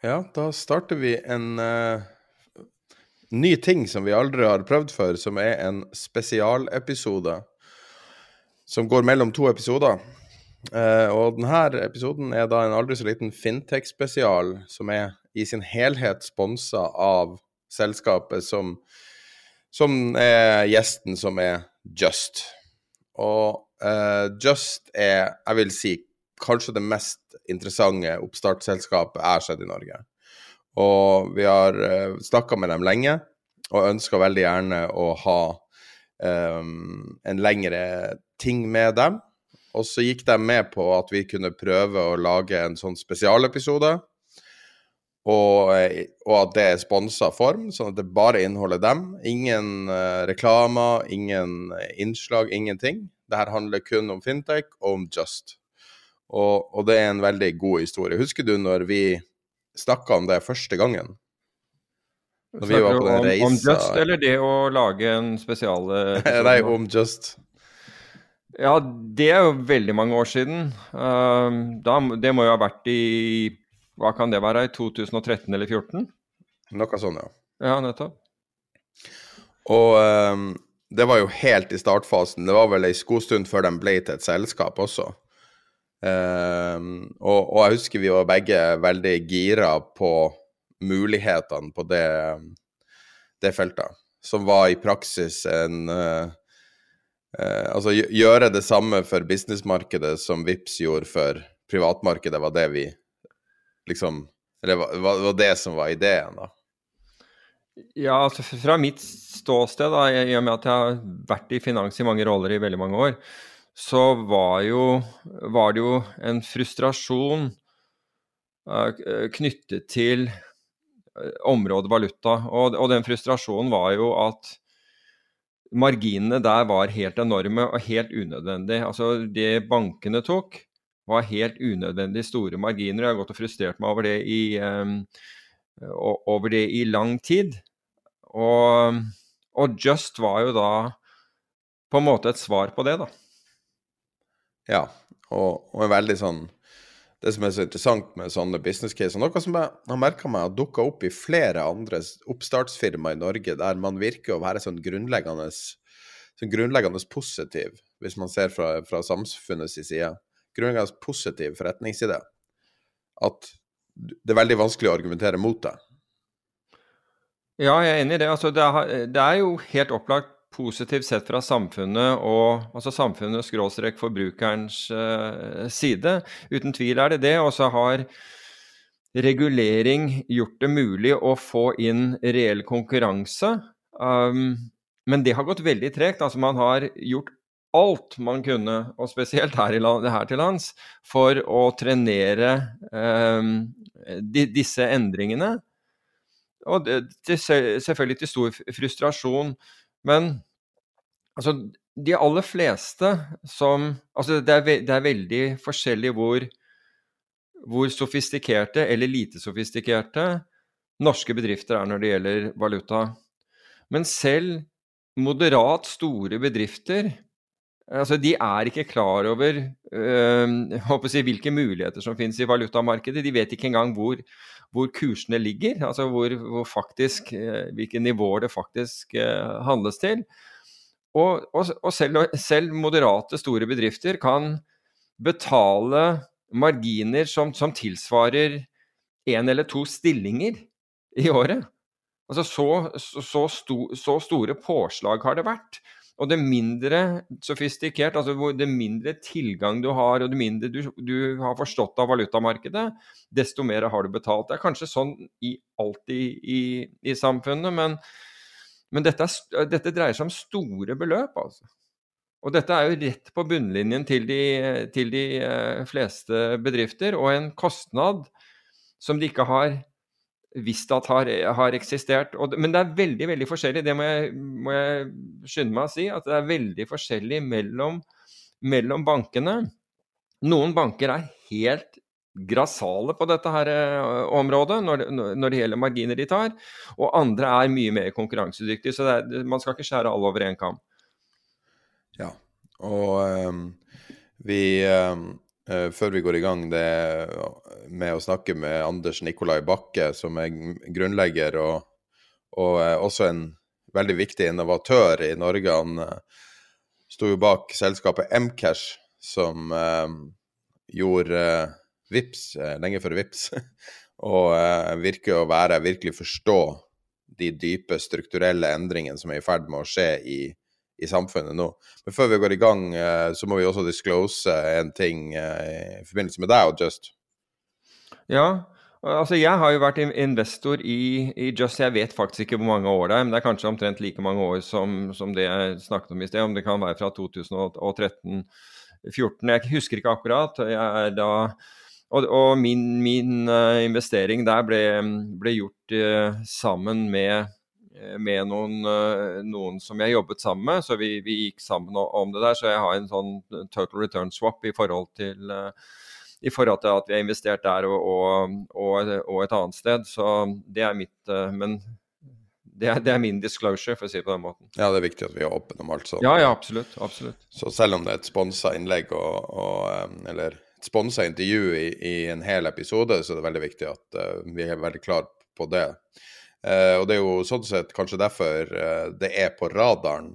Ja, da starter vi en uh, ny ting som vi aldri har prøvd før, som er en spesialepisode. Som går mellom to episoder. Uh, og denne episoden er da en aldri så liten fintech-spesial, som er i sin helhet sponsa av selskapet som, som er gjesten, som er Just. Og uh, Just er, jeg vil si, kanskje det mest interessante oppstartsselskapet jeg har sett i Norge. Og vi har uh, snakka med dem lenge, og ønsker veldig gjerne å ha um, en lengre ting med dem. Og så gikk de med på at vi kunne prøve å lage en sånn spesialepisode. Og, eh, og at det er sponsa form, sånn at det bare inneholder dem. Ingen uh, reklamer, ingen innslag, ingenting. Det her handler kun om fintech og om Just. Og, og, det er en veldig god historie. Husker du når vi snakka om det første gangen? Når vi var på den reisa om, om Just, eller det å lage en spesiale Nei, om Just. Ja, det er jo veldig mange år siden. Uh, da, det må jo ha vært i Hva kan det være? I 2013 eller 2014? Noe sånt, ja. Ja, nettopp. Og um, det var jo helt i startfasen. Det var vel ei stund før de ble til et selskap også. Uh, og, og, jeg husker vi var begge veldig gira på mulighetene på det, det feltet. Som var i praksis en uh, uh, Altså gjøre det samme for businessmarkedet som VIPS gjorde for privatmarkedet, var det vi liksom Eller var, var det som var ideen, da? Ja, altså fra mitt ståsted, da, i og med at jeg har vært i finans i mange roller i veldig mange år, så var, jo, var det jo en frustrasjon uh, knyttet til uh, området valuta. Og, og, den frustrasjonen var jo at marginene der var helt enorme og helt unødvendig. Altså det bankene tok, var helt unødvendig store marginer. Jeg har gått og frustrert meg over det i, um, over det i lang tid. Og, og Just var jo da på en måte et svar på det, da. Ja, og, og en veldig sånn Det som er så interessant med sånne business cases, noe som jeg har merka meg har dukka opp i flere andre oppstartsfirmaer i Norge, der man virker å være sånn grunnleggende, sånn grunnleggende positiv, hvis man ser fra, fra samfunnets side. Grunnleggende positiv forretningside. At det er veldig vanskelig å argumentere mot det. Ja, jeg er enig i det. Altså, det, er, det er jo helt opplagt positivt sett fra samfunnet og altså samfunnet skråstrek forbrukerens uh, side. Uten tvil er det det. Og så har regulering gjort det mulig å få inn reell konkurranse. Um, men det har gått veldig tregt. Altså man har gjort alt man kunne, og spesielt her, land, her til lands, for å trenere um, de, disse endringene. Og det, til, selvfølgelig til stor frustrasjon men altså, de aller fleste som Altså, det er, ve det er veldig forskjellig hvor, hvor sofistikerte eller lite sofistikerte norske bedrifter er når det gjelder valuta. Men selv moderat store bedrifter altså de er ikke klar over øh, si, hvilke muligheter som finnes i valutamarkedet. De vet ikke engang hvor, hvor kursene ligger, altså hvor, hvor faktisk, eh, hvilke nivåer det faktisk eh, handles til. Og, og, og selv, selv, moderate, store bedrifter kan betale marginer som, som tilsvarer én eller to stillinger i året. Altså så, så, sto, så, store påslag har det vært. Og det mindre sofistikert, altså det mindre tilgang du har, og det mindre du, du, har forstått av valutamarkedet, desto mer har du betalt. Det er kanskje sånn i, alltid i, i samfunnet, men, men dette, er, dette, dreier seg om store beløp, altså. Og dette er jo rett på bunnlinjen til de, til de eh, fleste bedrifter, og en kostnad som de ikke har visst at har, har eksistert. Og, men det er veldig veldig forskjellig, det må jeg, må jeg, skynde meg å si. At det er veldig forskjellig mellom, mellom bankene. Noen banker er helt grassale på dette her uh, området når når det, gjelder marginer de tar, og andre er mye mer konkurransedyktige. Så er, man skal ikke skjære alle over én kam. Ja, og um, vi um før vi går i gang det, med å snakke med Anders Nikolai Bakke, som er grunnlegger og, og også en veldig viktig innovatør i Norge. Han sto jo bak selskapet Mcash, som gjorde VIPS lenge før VIPS, og virker å være virkelig forstå de dype strukturelle endringene som er i ferd med å skje i i samfunnet nå. Men før vi går i gang, eh, så må vi også disclose en ting eh, i forbindelse med deg og Just. Ja, altså jeg har jo vært investor i, i, Just, jeg vet faktisk ikke hvor mange år det er, men det er kanskje omtrent like mange år som, som det jeg snakket om i sted. Om det kan være fra 2013-2014, jeg husker ikke akkurat. Jeg er da og, og min, min uh, investering der ble, ble gjort uh, sammen med Eh, med noen, uh, noen, som jeg jobbet sammen med, så vi, vi, gikk sammen om det der. Så jeg har en sånn total return swap i forhold til, uh, i forhold til at vi har investert der og, og, og, et annet sted. Så det er mitt Men det er, det er, min disclosure, for å si det på den måten. Ja, det er viktig at vi er åpne om alt sånt. Ja, ja, absolutt. absolutt. Så selv om det er et sponsa innlegg og, og, eller sponsa intervju i, i, en hel episode, så det er veldig viktig at uh, vi er veldig klar på det. Uh, og det er jo sånn sett kanskje derfor uh, det er på radaren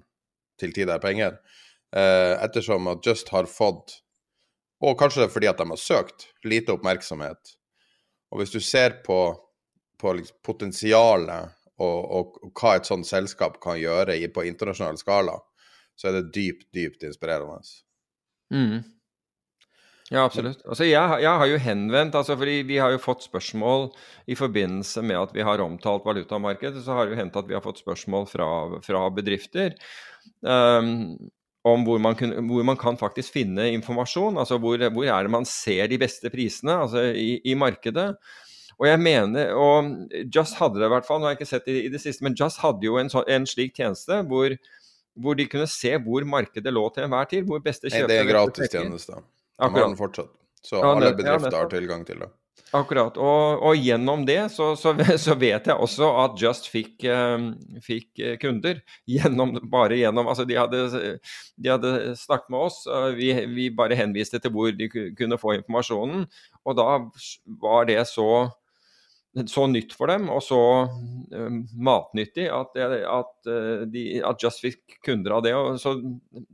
til tider penger. Ettersom at Just har fått, og kanskje det er fordi at de har søkt, lite oppmerksomhet. Og hvis du ser på, på liksom potensialet og, og, og, hva et sånt selskap kan gjøre på internasjonal skala, så er det dypt, dypt inspirerende. Mm. Ja, absolutt. Altså, jeg, jeg, har jo henvendt altså fordi Vi har jo fått spørsmål i forbindelse med at vi har omtalt valutamarkedet. Så har det jo hendt at vi har fått spørsmål fra, fra bedrifter um, om hvor man, kun, hvor man, kan faktisk finne informasjon. altså Hvor, hvor er det man ser de beste prisene altså i, i, markedet. Og jeg mener, og Just hadde det i hvert fall, nå har jeg ikke sett det i, i det siste, men Just hadde jo en, en slik tjeneste hvor, hvor, de kunne se hvor markedet lå til enhver tid. hvor beste kjøpere... Det er gratis tjeneste. De har den fortsatt. Så ja, alle bedrifter ja, har tilgang til det. Akkurat. Og, og gjennom det så, så, så, vet jeg også at Just fikk, um, fikk eh, kunder. Gjennom, bare gjennom Altså, de hadde, de hadde snakket med oss. Vi, vi, bare henviste til hvor de kunne få informasjonen. Og da var det så så nytt for dem, og så uh, matnyttig, at, at, uh, de, at, Just fikk kunder av det. Og, så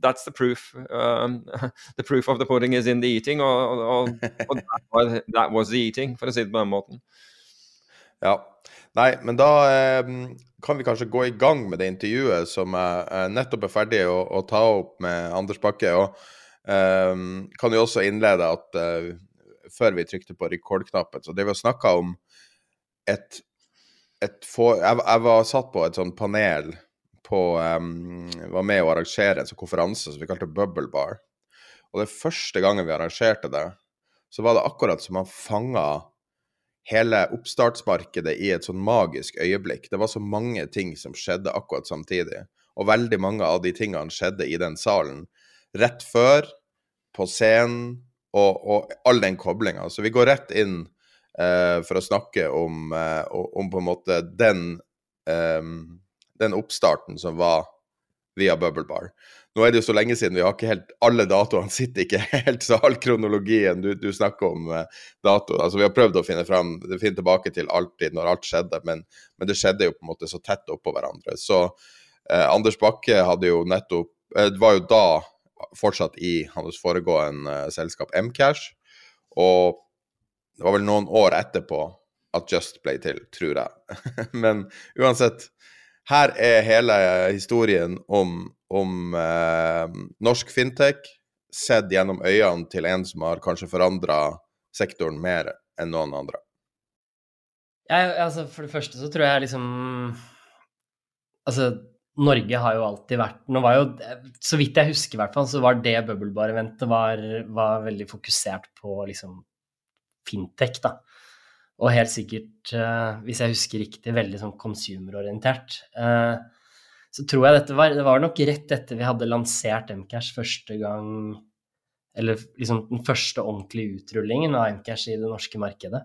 that's the proof. Um, the proof of the pudding is in the eating. Og, og, og that, was, that, was, the eating, for å si det på den måten. Ja. Nei, men da eh, kan vi kanskje gå i gang med det intervjuet som jeg nettopp er ferdig å, å ta opp med Anders Bakke. Og eh, kan jo også innlede at eh, før vi trykte på rekordknappen, så det vi har snakka om et, et for, jeg, jeg, var satt på et sånt panel på um, Var med å arrangere en sånn konferanse som vi kalte Bubble Bar. Og det første gangen vi arrangerte det, så var det akkurat som man fanga hele oppstartsmarkedet i et sånn magisk øyeblikk. Det var så mange ting som skjedde akkurat samtidig. Og veldig mange av de tingene skjedde i den salen rett før, på scenen, og, og all den koblinga. Så vi går rett inn for å snakke om, uh, om, på en måte den, um, den oppstarten som var via Bubble Bar. Nå er det jo så lenge siden, vi har ikke helt alle datoene sitter ikke helt, så all kronologien du, du snakker om dato altså Vi har prøvd å finne fram, finne tilbake til alltid når alt skjedde, men, men, det skjedde jo på en måte så tett oppå hverandre. Så eh, Anders Bakke hadde jo nettopp eh, var jo da fortsatt i hans foregående selskap Mcash, Og det var vel noen år etterpå at Just ble til, tror jeg. Men uansett, her er hele historien om, om eh, norsk fintech sett gjennom øynene til en som har kanskje forandra sektoren mer enn noen andre. Jeg, altså, for det første så tror jeg liksom Altså, Norge har jo alltid vært Nå var jo, så vidt jeg husker i hvert fall, så var det Bubblebar-eventet var, var, veldig fokusert på liksom fintech, da. Og helt sikkert, uh, hvis jeg husker riktig, veldig sånn consumerorientert. Uh, så tror jeg dette var Det var nok rett etter vi hadde lansert Mcash første gang Eller liksom den første ordentlige utrullingen av Mcash i det norske markedet.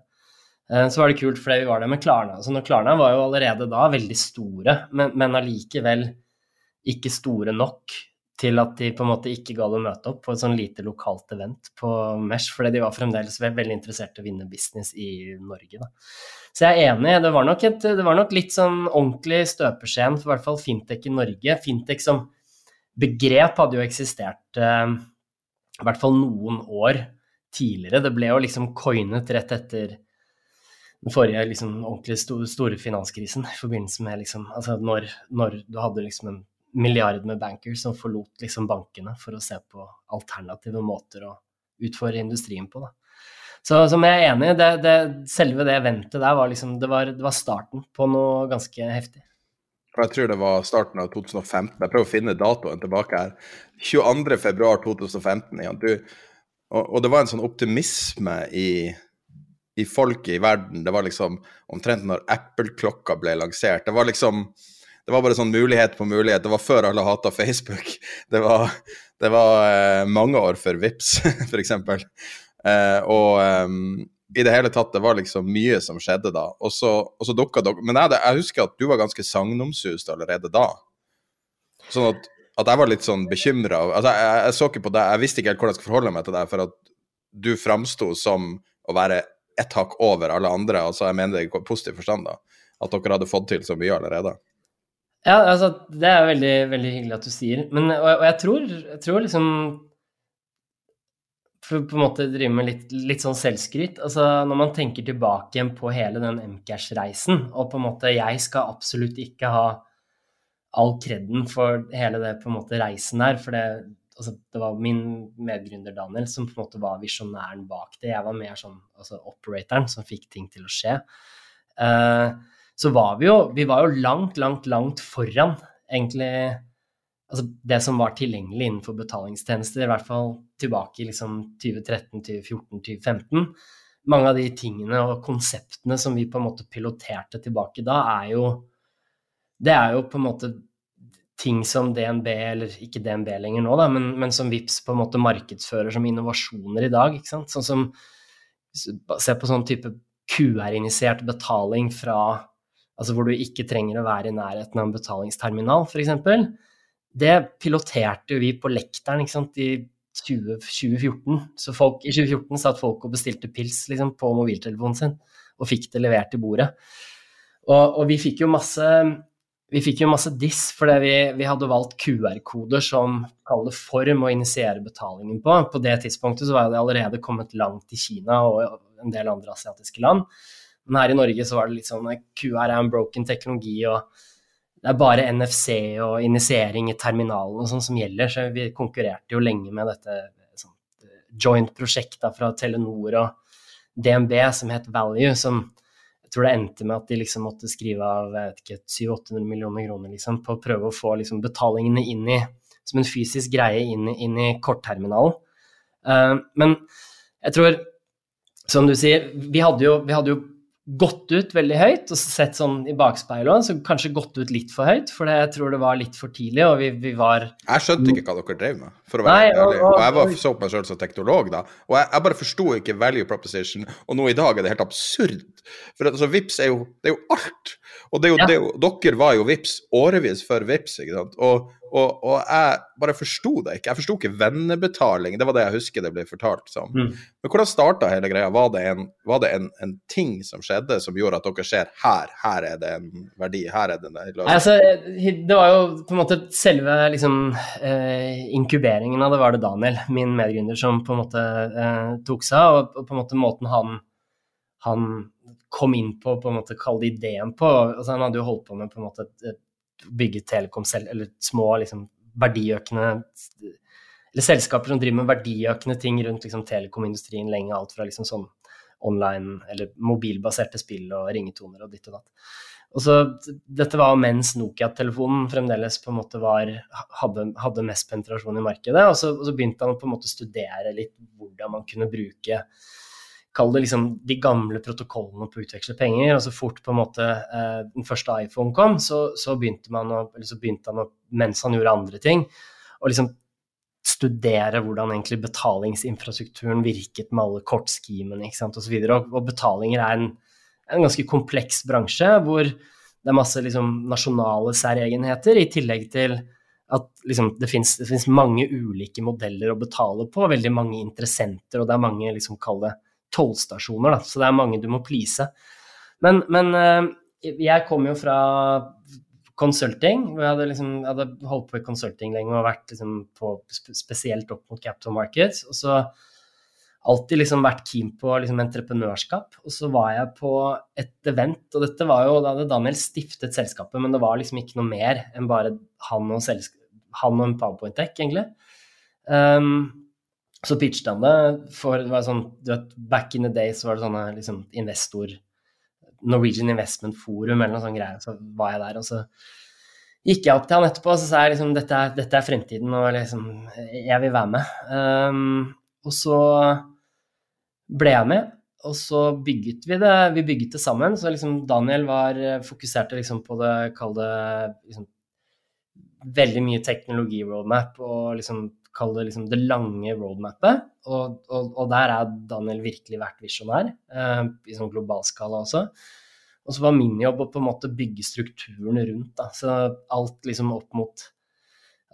Eh, så var det kult fordi vi var der med Klarna. Så Klarna var jo allerede da veldig store, men, men allikevel ikke store nok til at de på en måte ikke ga å møte opp på et sånn lite lokalt event på Mesh, fordi de var fremdeles veldig interessert i å vinne business i Norge. Da. Så jeg er enig, det var nok, et, det var nok litt sånn ordentlig støpeskjeen for i hvert fall fintech i Norge. Fintech som begrep hadde jo eksistert eh, i hvert fall noen år tidligere. Det ble jo liksom coinet rett etter den forrige liksom, ordentlig store finanskrisen i forbindelse med liksom, altså når, når, du hadde liksom en milliard med bankers som forlot liksom bankene for å se på alternative måter å utfordre industrien på. Da. Så som jeg er enig i, det, det, selve det eventet der var liksom det var, det var, starten på noe ganske heftig. Jeg tror det var starten av 2015. Jeg prøver å finne datoen tilbake her. 22.2.2015. Ja. og, og det var en sånn optimisme i i folket i verden. Det var liksom omtrent når Apple-klokka ble lansert. Det var liksom Det var bare sånn mulighet på mulighet. Det var før alle hata Facebook. Det var, det var eh, mange år før Vips, f.eks. Uh, og um, i det hele tatt, det var liksom mye som skjedde da. Og så, og så dukka dere Men jeg, jeg, husker at du var ganske sagnomsust allerede da. Sånn at, at jeg var litt sånn bekymra. Altså, jeg, jeg, så ikke på deg, jeg visste ikke helt hvordan jeg skulle forholde meg til deg, for at du framsto som å være ett hakk over alle andre. altså Jeg mener det i positiv forstand, da. At dere hadde fått til så mye allerede. Ja, altså, det er veldig, veldig hyggelig at du sier. Men, og, og jeg, tror, jeg, tror, liksom For på en måte drive med litt, litt, sånn selvskryt altså Når man tenker tilbake igjen på hele den Mcash-reisen, og på en måte Jeg skal absolutt ikke ha all kreden for hele det på en måte reisen her, for det altså, det var min medgründer Daniel som på en måte var visjonæren bak det. Jeg var mer sånn altså operatoren som fikk ting til å skje. Uh, så var vi jo Vi var jo langt, langt, langt foran egentlig altså det som var tilgjengelig innenfor betalingstjenester, i hvert fall tilbake i liksom 2013, 2014, 2015. Mange av de tingene og konseptene som vi på en måte piloterte tilbake da, er jo Det er jo på en måte ting som DNB, eller ikke DNB lenger nå, da, men, men, som VIPS på en måte markedsfører som innovasjoner i dag. ikke sant? Sånn som Se på sånn type QR-initiert betaling fra Altså hvor du ikke trenger å være i nærheten av en betalingsterminal, f.eks. Det piloterte vi på Lekteren sant, i 20, 2014. Så folk, I 2014 satt folk og bestilte pils liksom, på mobiltelefonen sin og fikk det levert til bordet. Og, og vi fikk jo masse vi fikk jo masse diss fordi vi, vi hadde valgt QR-koder som kaller form å initiere betalingen på. På det tidspunktet så var det allerede kommet langt i Kina og en del andre asiatiske land. Men her i Norge så var det litt sånn QR er en broken teknologi, og det er bare NFC og initiering i terminalen og sånn som gjelder. Så vi konkurrerte jo lenge med dette sånn, joint-prosjektet fra Telenor og DNB som het Value, som jeg tror det endte med at de liksom måtte skrive av 700-800 millioner kroner liksom, på å prøve å få liksom, betalingene inn i, som en fysisk greie inn, inn i kortterminalen. Uh, men jeg tror, som du sier, vi hadde jo, vi hadde jo gått ut veldig høyt og sett sånn i bakspeilet så kanskje gått ut litt for høyt, for jeg tror det var litt for tidlig, og vi, vi var Jeg skjønte ikke hva dere drev med, for å være Nei, ærlig. Og, og, jeg var, så på meg sjøl som teknolog da, og jeg, jeg bare forsto ikke value proposition, og nå i dag er det helt absurd. For altså, VIPS er jo, det er jo alt. Og det er jo, ja. det er jo, dere var jo VIPS årevis før VIPS, ikke sant. Og, Og, og jeg bare forsto det ikke. Jeg forsto ikke vennebetaling, det var det jeg husker det ble fortalt som. Mm. Men hvordan starta hele greia? Var det, en, var det en, en, ting som skjedde som gjorde at dere ser her, her er det en verdi, her er det en løsning? Altså, det var jo på en måte selve liksom, eh, inkuberingen av det var det Daniel, min medgründer, som på en måte eh, tok seg av. Og, og, på en måte måten han, han kom inn på, på en måte kalle det ideen på. Altså, han hadde jo holdt på med på en måte et, bygge telekom selv, eller små liksom, verdiøkende Eller selskaper som driver med verdiøkende ting rundt liksom, telekomindustrien lenge. Alt fra liksom sånn online eller mobilbaserte spill og ringetoner og ditt og datt. Og så, dette var mens Nokia-telefonen fremdeles på en måte var, hadde, hadde, mest penetrasjon i markedet. Og så, og så begynte han på en måte å studere litt hvordan man kunne bruke Kall det liksom de gamle protokollene på å utveksle penger. Og så fort på en måte eh, den første iPhone kom, så, så, begynte man å, så begynte han å, mens han gjorde andre ting, å liksom studere hvordan egentlig betalingsinfrastrukturen virket med alle kortskimene osv. Og, og, og betalinger er en, en, ganske kompleks bransje hvor det er masse liksom, nasjonale særegenheter, i tillegg til at liksom, det fins mange ulike modeller å betale på, veldig mange interessenter, og det er mange liksom, kall det tollstasjoner, da, så det er mange du må please. Men, men eh, jeg kom jo fra consulting. hvor Jeg hadde, liksom, jeg hadde holdt på i consulting lenge og vært liksom på, spesielt opp mot capital markets. Og så alltid liksom vært keen på liksom entreprenørskap. Og så var jeg på et event, og dette var jo Da hadde Daniel stiftet selskapet, men det var liksom ikke noe mer enn bare han og, han og en powerpoint-dekk, egentlig. Um, så pitchet han det for det var sånn, du vet, Back in the day så var det sånne liksom, investor Norwegian Investment Forum eller noe sånt greier. Så var jeg der, og så gikk jeg opp til han etterpå og så sa jeg liksom dette er, dette er fremtiden, og liksom jeg vil være med. Um, og så ble jeg med, og så bygget vi det. Vi bygget det sammen. Så liksom Daniel var fokuserte liksom på det, kall det liksom, veldig mye teknologi-roadmap og liksom kall det liksom det lange roadmapet. Og, og, og, der er Daniel virkelig vært visjonær, eh, i sånn global skala også. Og så var min jobb å på en måte bygge strukturen rundt. Da. Så alt liksom opp mot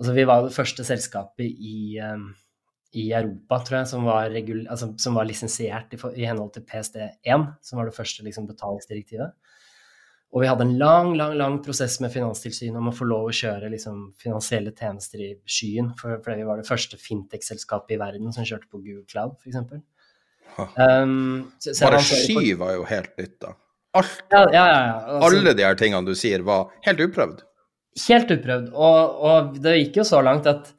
Altså vi var jo det første selskapet i, um, i Europa, tror jeg, som var, altså, var lisensiert i, i, henhold til PST1, som var det første liksom, betalingsdirektivet. Og vi hadde en lang, lang lang prosess med Finanstilsynet om å få lov å kjøre liksom, finansielle tjenester i skyen, for, fordi vi var det første fintech-selskapet i verden som kjørte på Google Cloud, f.eks. Um, Bare sky var jo helt nytt, da. Alt, ja, ja, ja, altså, alle de her tingene du sier, var helt uprøvd. Helt uprøvd. Og, og, det gikk jo så langt at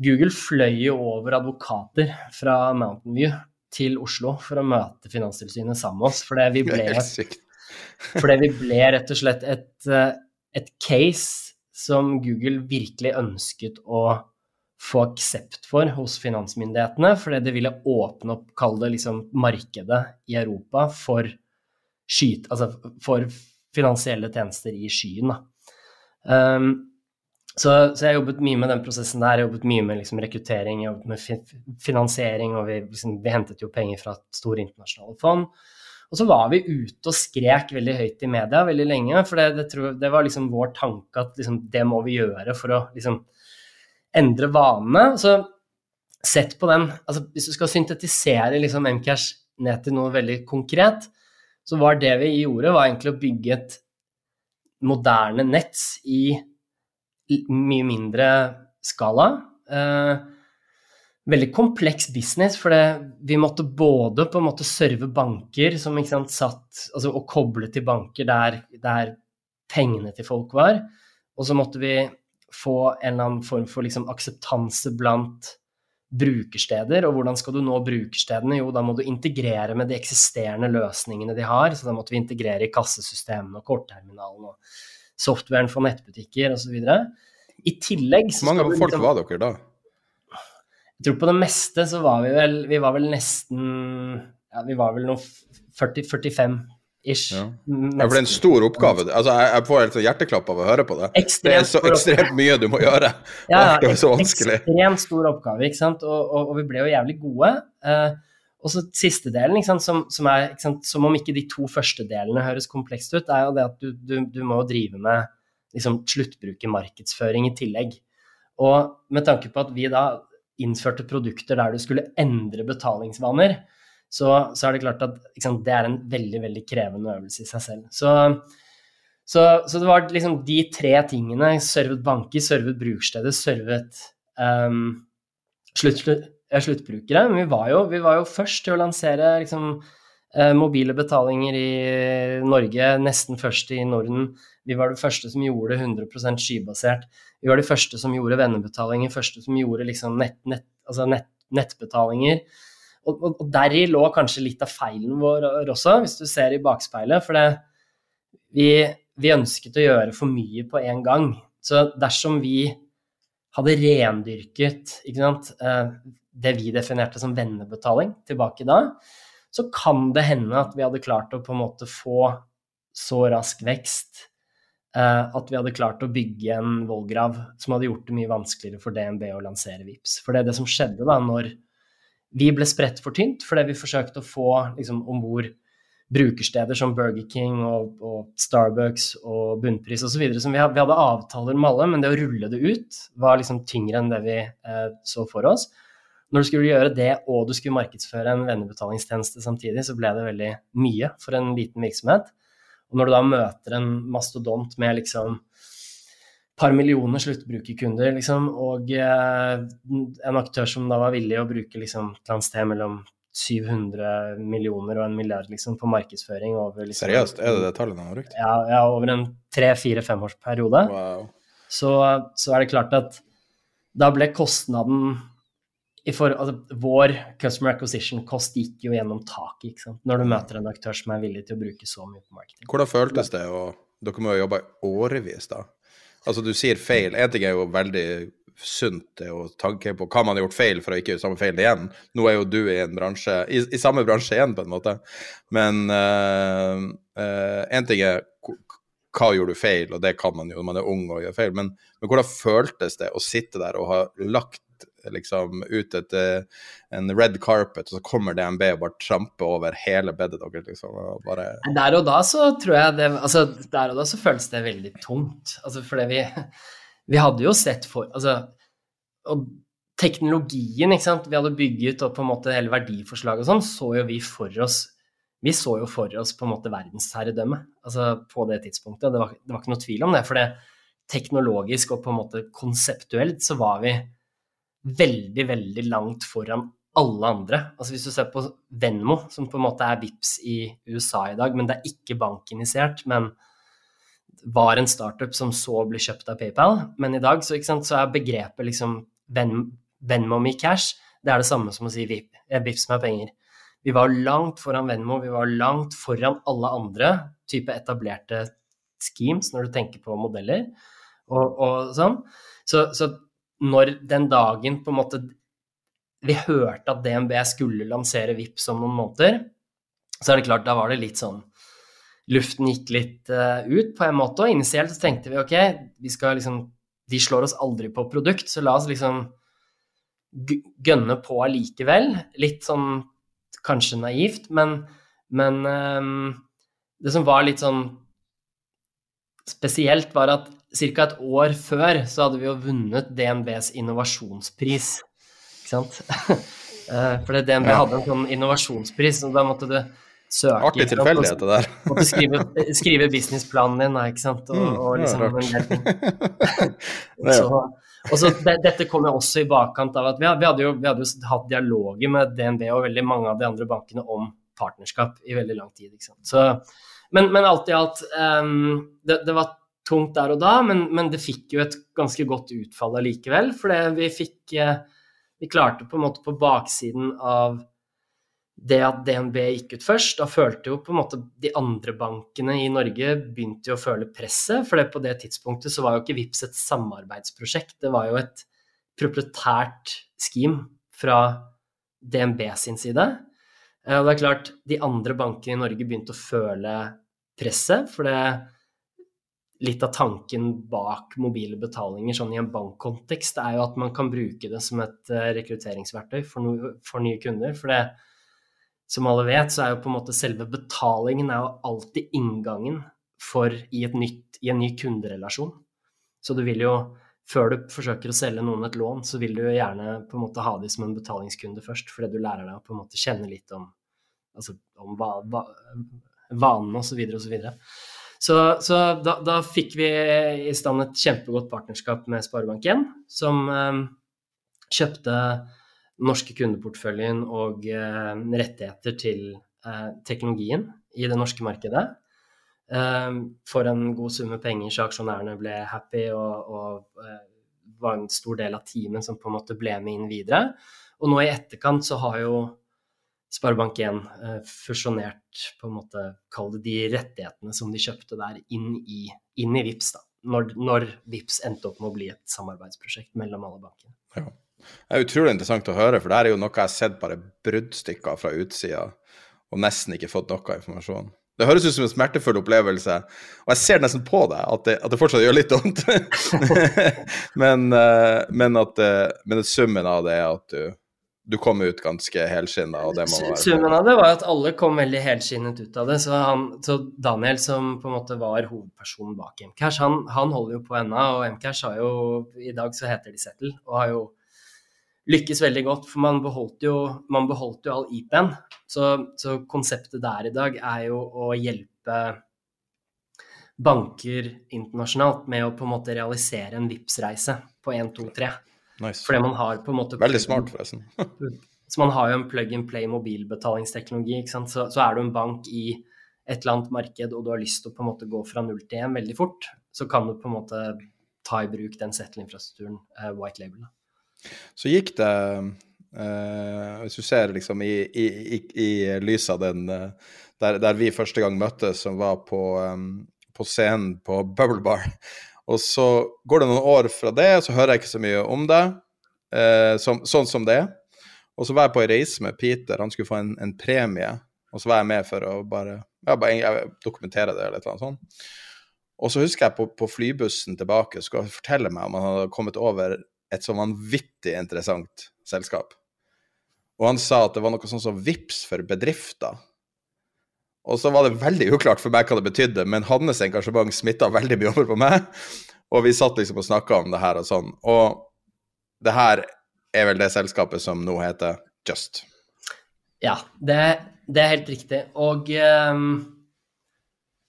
Google fløy jo over advokater fra Mountain View til Oslo for å møte Finanstilsynet sammen med oss. For vi ble. Fordi vi ble rett og slett et, eh, et case som Google virkelig ønsket å få aksept for hos finansmyndighetene, fordi det ville åpne opp, kall det liksom markedet i Europa for, skyt, altså for finansielle tjenester i skyen. Um, så, så, jeg jobbet mye med den prosessen der. Jeg har jobbet mye med liksom, rekruttering, jobbet med finansiering, og vi, liksom, vi hentet jo penger fra store internasjonale fond. Og så var vi ute og skrek veldig høyt i media veldig lenge, for det, det, tror, det var liksom vår tanke at liksom, det må vi gjøre for å liksom, endre vanene. Så sett på den altså Hvis du skal syntetisere liksom Mcash ned til noe veldig konkret, så var det vi gjorde, var egentlig å bygge et moderne nett i mye mindre skala. Eh, veldig kompleks business, for vi måtte både på en måte serve banker som sant, satt altså, og koble til banker der, der, pengene til folk var, og så måtte vi få en eller annen form for liksom, akseptanse blant brukersteder. Og hvordan skal du nå brukerstedene? Jo, da må du integrere med de eksisterende løsningene de har. Så da måtte vi integrere i kassesystemene og kortterminalen og softwaren for nettbutikker osv. I tillegg så Hvor mange folk liksom, var dere da? Jeg tror på det meste så var vi vel Vi var vel nesten Ja, vi var vel noe 40-45 ish. Ja. ja. for det er en stor oppgave. Altså, jeg, jeg får helt sånn hjerteklapp av å høre på det. Ekstremt det er så ekstremt mye du må gjøre. Ja, det er så vanskelig. Ekstremt stor oppgave, ikke sant. Og, og, og vi ble jo jævlig gode. Uh, og så siste delen, ikke sant? Som, som er sant? som om ikke de to første delene høres komplekst ut, er jo det at du, du, du må drive med liksom, sluttbrukermarkedsføring i tillegg. Og med tanke på at vi da innførte produkter der du skulle endre betalingsvaner, så, så er det klart at sant, det er en veldig, veldig krevende øvelse i seg selv. Så, så, så det var liksom de tre tingene. Servet banker, servet brukerstedet, servet um, slutt, slutt, sluttbrukere. Men vi var, jo, vi var, jo, først til å lansere liksom, eh, mobile betalinger i Norge, nesten først i Norden. Vi var det første som gjorde det 100 skybasert. Vi var de første som gjorde vennebetalinger, første som gjorde liksom nett, nett, altså nett, nettbetalinger. Og, og, og deri lå kanskje litt av feilen vår også, hvis du ser i bakspeilet. For det, vi, vi ønsket å gjøre for mye på en gang. Så dersom vi hadde rendyrket sant, eh, det vi definerte som vennebetaling tilbake da, så kan det hende at vi hadde klart å på en måte få så rask vekst at vi hadde klart å bygge en vollgrav som hadde gjort det mye vanskeligere for DNB å lansere VIPS. For det er det som skjedde da når vi ble spredt for tynt fordi vi forsøkte å få liksom, om bord brukersteder som Burger King og, og Starbucks og Bunnpris osv. Vi, vi hadde avtaler med alle, men det å rulle det ut var liksom tyngre enn det vi eh, så for oss. Når du skulle gjøre det og du skulle markedsføre en vennebetalingstjeneste samtidig, så ble det veldig mye for en liten virksomhet. Og når du da møter en mastodont med liksom par millioner sluttbrukerkunder, liksom, og eh, en aktør som da var villig å bruke liksom, et eller annet sted mellom 700 millioner og en milliard liksom, på markedsføring over liksom, Seriøst, er det det tallet han har brukt? Ja, ja, over en tre-fire-femårsperiode. Wow. Så, så, er det klart at da ble kostnaden for, altså, Vår customer acquisition-kost gikk jo gjennom taket, ikke sant? når du møter en aktør som er villig til å bruke så mye på marketing. Hvordan føltes det? Og dere må jo jobbe årevis da. Altså, du sier feil. Én ting er jo veldig sunt å tanke på hva man har gjort feil for å ikke gjøre samme feil igjen. Nå er jo du i en bransje, i, i samme bransje igjen, på en måte. Men én uh, uh, ting er hva gjorde du feil, og det kan man jo når man er ung og gjør feil, men, men hvordan føltes det å sitte der og ha lagt liksom ut et, eh, en red carpet, og så kommer DNB og bare tramper over hele bedet deres, liksom. Og bare... Der og da så tror jeg det Altså, der og da så føles det veldig tungt. Altså fordi vi vi hadde jo sett for Altså, og teknologien, ikke sant, vi hadde bygget opp på en måte hele verdiforslaget og sånn, så jo vi for oss vi så jo for oss på en måte verdensherredømme altså på det tidspunktet. Det var, det var ikke noe tvil om det. For det teknologisk og på en måte konseptuelt så var vi veldig, veldig langt foran alle andre. Altså Hvis du ser på Venmo, som på en måte er VIPS i USA i dag, men det er ikke bankinitiert, men var en startup som så ble kjøpt av PayPal. Men i dag så, sant, så er begrepet liksom Venmo me cash det er det samme som å si VIP, eh, Vips med penger. Vi var langt foran Venmo, vi var langt foran alle andre type etablerte schemes når du tenker på modeller og, og sånn. Så, så, når den dagen på en måte vi hørte at DNB skulle lansere Vips om noen måneder, så er det klart, da var det litt sånn luften gikk litt uh, ut på en måte. Og initielt så tenkte vi ok, vi skal liksom De slår oss aldri på produkt, så la oss liksom gønne på allikevel. Litt sånn kanskje naivt, men, men um, det som var litt sånn spesielt, var at ca. et år før så hadde vi jo vunnet DNBs innovasjonspris. Ikke sant? Fordi For DNB ja. hadde en sånn innovasjonspris, og da måtte du søke. Artig tilfeldighet, det der. Måtte skrive, skrive businessplanen din, ikke sant. Og, mm, og liksom så, og så det, Dette kom jo også i bakkant av at vi, vi, hadde jo, vi, hadde jo, hatt dialoger med DNB og veldig mange av de andre bankene om partnerskap i veldig lang tid. ikke sant. Så, men, men alt i alt, um, det, det, var tungt der og da, men, men, det fikk jo et ganske godt utfall allikevel. For vi fikk eh, Vi klarte på en måte på baksiden av det at DNB gikk ut først, da følte jo på en måte de andre bankene i Norge begynte jo å føle presset. For på det tidspunktet så var jo ikke VIPS et samarbeidsprosjekt, det var jo et proprietært scheme fra DNB sin side. Eh, og det er klart, de andre bankene i Norge begynte å føle presset, for det litt av tanken bak mobile betalinger sånn i en bankkontekst er jo at man kan bruke det som et eh, rekrutteringsverktøy for, no, for nye kunder. For det, som alle vet, så er jo på en måte selve betalingen er jo alltid inngangen for i, nytt, i en ny kunderelasjon. Så du vil jo før du forsøker å selge noen et lån, så vil du gjerne på en måte ha de som en betalingskunde først, fordi du lærer deg å på en måte kjenne litt om, altså, om va, va, vanene osv. osv. Så, så, da, da, fikk vi i stand et kjempegodt partnerskap med Sparebank1, som eh, kjøpte norske kundeporteføljen og eh, rettigheter til eh, teknologien i det norske markedet. Ehm, for en god summe penger, så aksjonærene ble happy og, og eh, var en stor del av teamet som på en måte ble med inn videre. Og nå i etterkant så har jo Sparebank1 eh, fusjonert på en måte, kall det de rettighetene som de kjøpte der, inn i, inn i VIPS da. Når, når VIPS endte opp med å bli et samarbeidsprosjekt mellom alle bankene. Ja. Det er utrolig interessant å høre, for det er jo noe jeg har sett bare bruddstykker fra utsida, og nesten ikke fått noe informasjon. Det høres ut som en smertefull opplevelse, og jeg ser nesten på deg at det, at det fortsatt gjør litt vondt. men, uh, men, uh, men at summen av det er at du, du kom ut ganske helskinna. Summen av det var at alle kom veldig helskinnet ut av det. Så, han, så Daniel, som på en måte var hovedpersonen bak Mcash, han, han holder jo på ennå. Og Mcash har jo I dag så heter de Settle, og har jo lykkes veldig godt, for man beholdt jo, man beholdt jo all IP-en. Så, så, konseptet der i dag er jo å hjelpe banker internasjonalt med å på en måte realisere en Vipps-reise på 1, 2, 3. Nice. Fordi man har på en måte Veldig smart, forresten. så man har jo en plug and play mobilbetalingsteknologi. ikke sant? Så, så, er du en bank i et eller annet marked og du har lyst til å på en måte gå fra null til én veldig fort, så kan du på en måte ta i bruk den settle-infrastrukturen, uh, white label. Da. Så gikk det uh, Hvis du ser liksom i, i, i, i lys av den uh, der, der, vi første gang møttes, som var på, um, på scenen på Bubble Bar. Og så går det noen år fra det, og så hører jeg ikke så mye om det, eh, som, sånn som det er. Og så var jeg på ei reise med Peter, han skulle få en, en, premie. Og så var jeg med for å bare, ja, bare dokumentere det, eller noe sånt. Og så husker jeg på, på flybussen tilbake, skulle han fortelle meg om han hadde kommet over et så vanvittig interessant selskap. Og han sa at det var noe sånn som VIPS for bedrifter. Og så var det veldig uklart for meg hva det betydde, men hans engasjement smitta veldig mye over på meg. Og vi satt liksom og snakka om det her og sånn. Og det her er vel det selskapet som nå heter Just. Ja, det, det er helt riktig. Og um,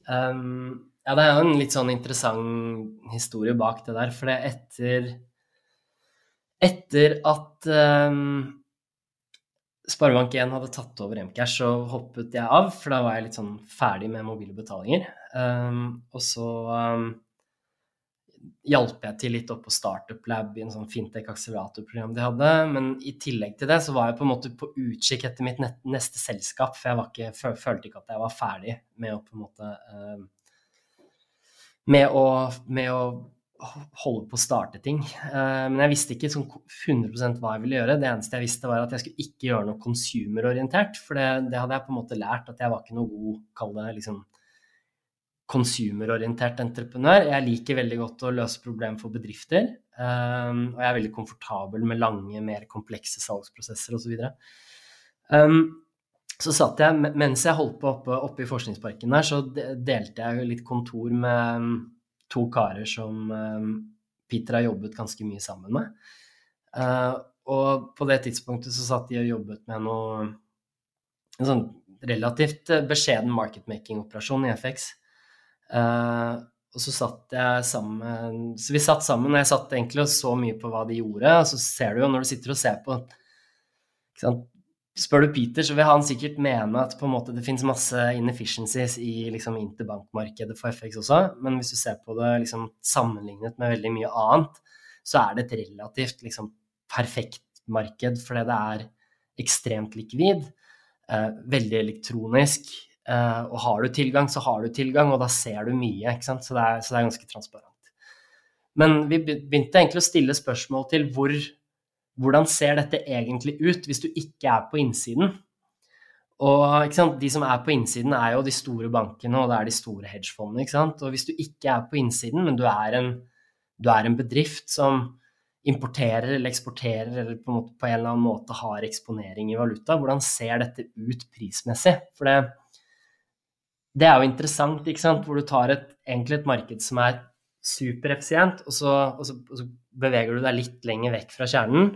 um, Ja, det er jo en litt sånn interessant historie bak det der. For det etter etter at um, Sparebank1 hadde tatt over Mcash, så hoppet jeg av, for da var jeg litt sånn ferdig med mobile betalinger. Um, og så um, hjalp jeg til litt opp på Startup Lab i en sånn fintech-akseleratorprogram de hadde. Men i tillegg til det så var jeg på en måte på utkikk etter mitt neste selskap, for jeg ikke, følte ikke at jeg var ferdig med å på en måte um, med å, med å holde på å starte ting. Uh, men jeg visste ikke sånn 100% hva jeg ville gjøre. Det eneste jeg visste, var at jeg skulle ikke gjøre noe consumer-orientert. For det, det, hadde jeg på en måte lært, at jeg var ikke noe god, kall det liksom consumer-orientert entreprenør. Jeg liker veldig godt å løse problemer for bedrifter. Um, og jeg er veldig komfortabel med lange, mer komplekse salgsprosesser osv. Um, så satt jeg, mens jeg holdt på oppe, oppe i forskningsparken der, så delte jeg litt kontor med to karer som um, Peter har jobbet ganske mye sammen med. Uh, og på det tidspunktet så satt de og jobbet med noe En sånn relativt beskjeden marketmaking-operasjon i FX. Uh, og så satt jeg sammen Så vi satt sammen, og jeg satt egentlig og så mye på hva de gjorde. Og så ser du jo når du sitter og ser på Spør du Peter, så vil han sikkert mene at på en måte det finnes masse inefficiencies i liksom, interbankmarkedet for FX også, men hvis du ser på det liksom, sammenlignet med veldig mye annet, så er det et relativt liksom, perfekt marked fordi det er ekstremt likvid, eh, veldig elektronisk, eh, og har du tilgang, så har du tilgang, og da ser du mye? Så det er, så det er ganske transparent. Men vi begynte egentlig å stille spørsmål til hvor hvordan ser dette egentlig ut hvis du ikke er på innsiden? Og De som er på innsiden, er jo de store bankene og det er de store hedgefondene. Og hvis du ikke er på innsiden, men du er en, du er en bedrift som importerer eller eksporterer eller på en, måte, på en, eller annen måte har eksponering i valuta, hvordan ser dette ut prismessig? For det, det er jo interessant, ikke sant? hvor du tar et, egentlig et marked som er supereffisient, og, og, og så beveger du deg litt lenger vekk fra kjernen,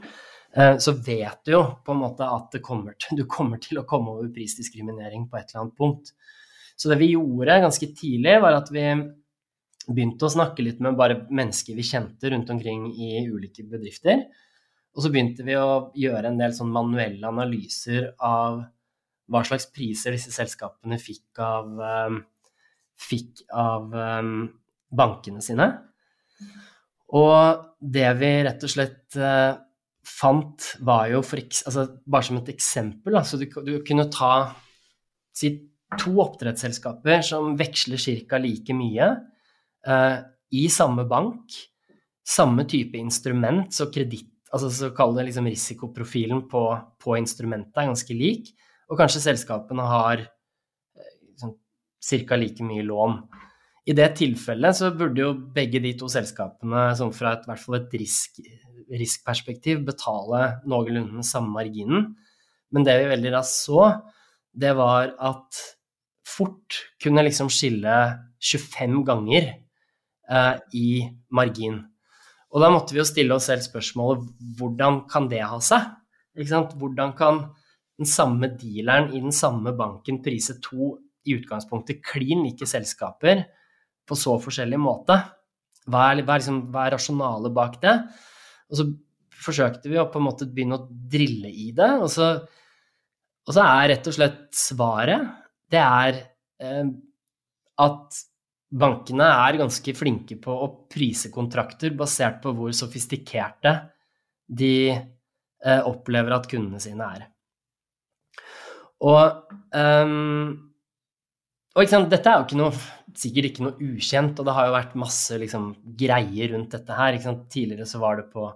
eh, så vet du jo på en måte at kommer til, du kommer til å komme over prisdiskriminering på et eller annet punkt. Så det vi gjorde ganske tidlig, var at vi begynte å snakke litt med bare mennesker vi kjente rundt omkring i ulike bedrifter. Og så begynte vi å gjøre en del sånn manuelle analyser av hva slags priser disse selskapene fikk av, um, fikk av um, bankene sine. Og det vi rett og slett uh, fant, var jo for altså, Bare som et eksempel, altså du, du kunne ta si, to oppdrettsselskaper som veksler ca. like mye uh, i samme bank. Samme type instrument, så kreditt altså så kall det liksom risikoprofilen på, på instrumentet er ganske lik. Og kanskje selskapene har liksom, ca. like mye lån. I det tilfellet så burde jo begge de to selskapene, sånn fra et, hvert fall et risk, riskperspektiv, betale noenlunde den samme marginen. Men det vi veldig raskt så, det var at fort kunne liksom skille 25 ganger eh, i margin. Og da måtte vi jo stille oss selv spørsmålet hvordan kan det ha seg? Hvordan kan den samme dealeren i den samme banken prise to i utgangspunktet klin like selskaper på så forskjellig måte? Hva er, hva er, liksom, hva er rasjonalet bak det? Og så forsøkte vi å på en måte begynne å drille i det, og så, og så er rett og slett svaret det er eh, at bankene er ganske flinke på å prise kontrakter basert på hvor sofistikerte de eh, opplever at kundene sine er. Og, um, og dette er jo ikke noe, sikkert ikke noe ukjent, og det har jo vært masse liksom, greier rundt dette her. Tidligere så var det på,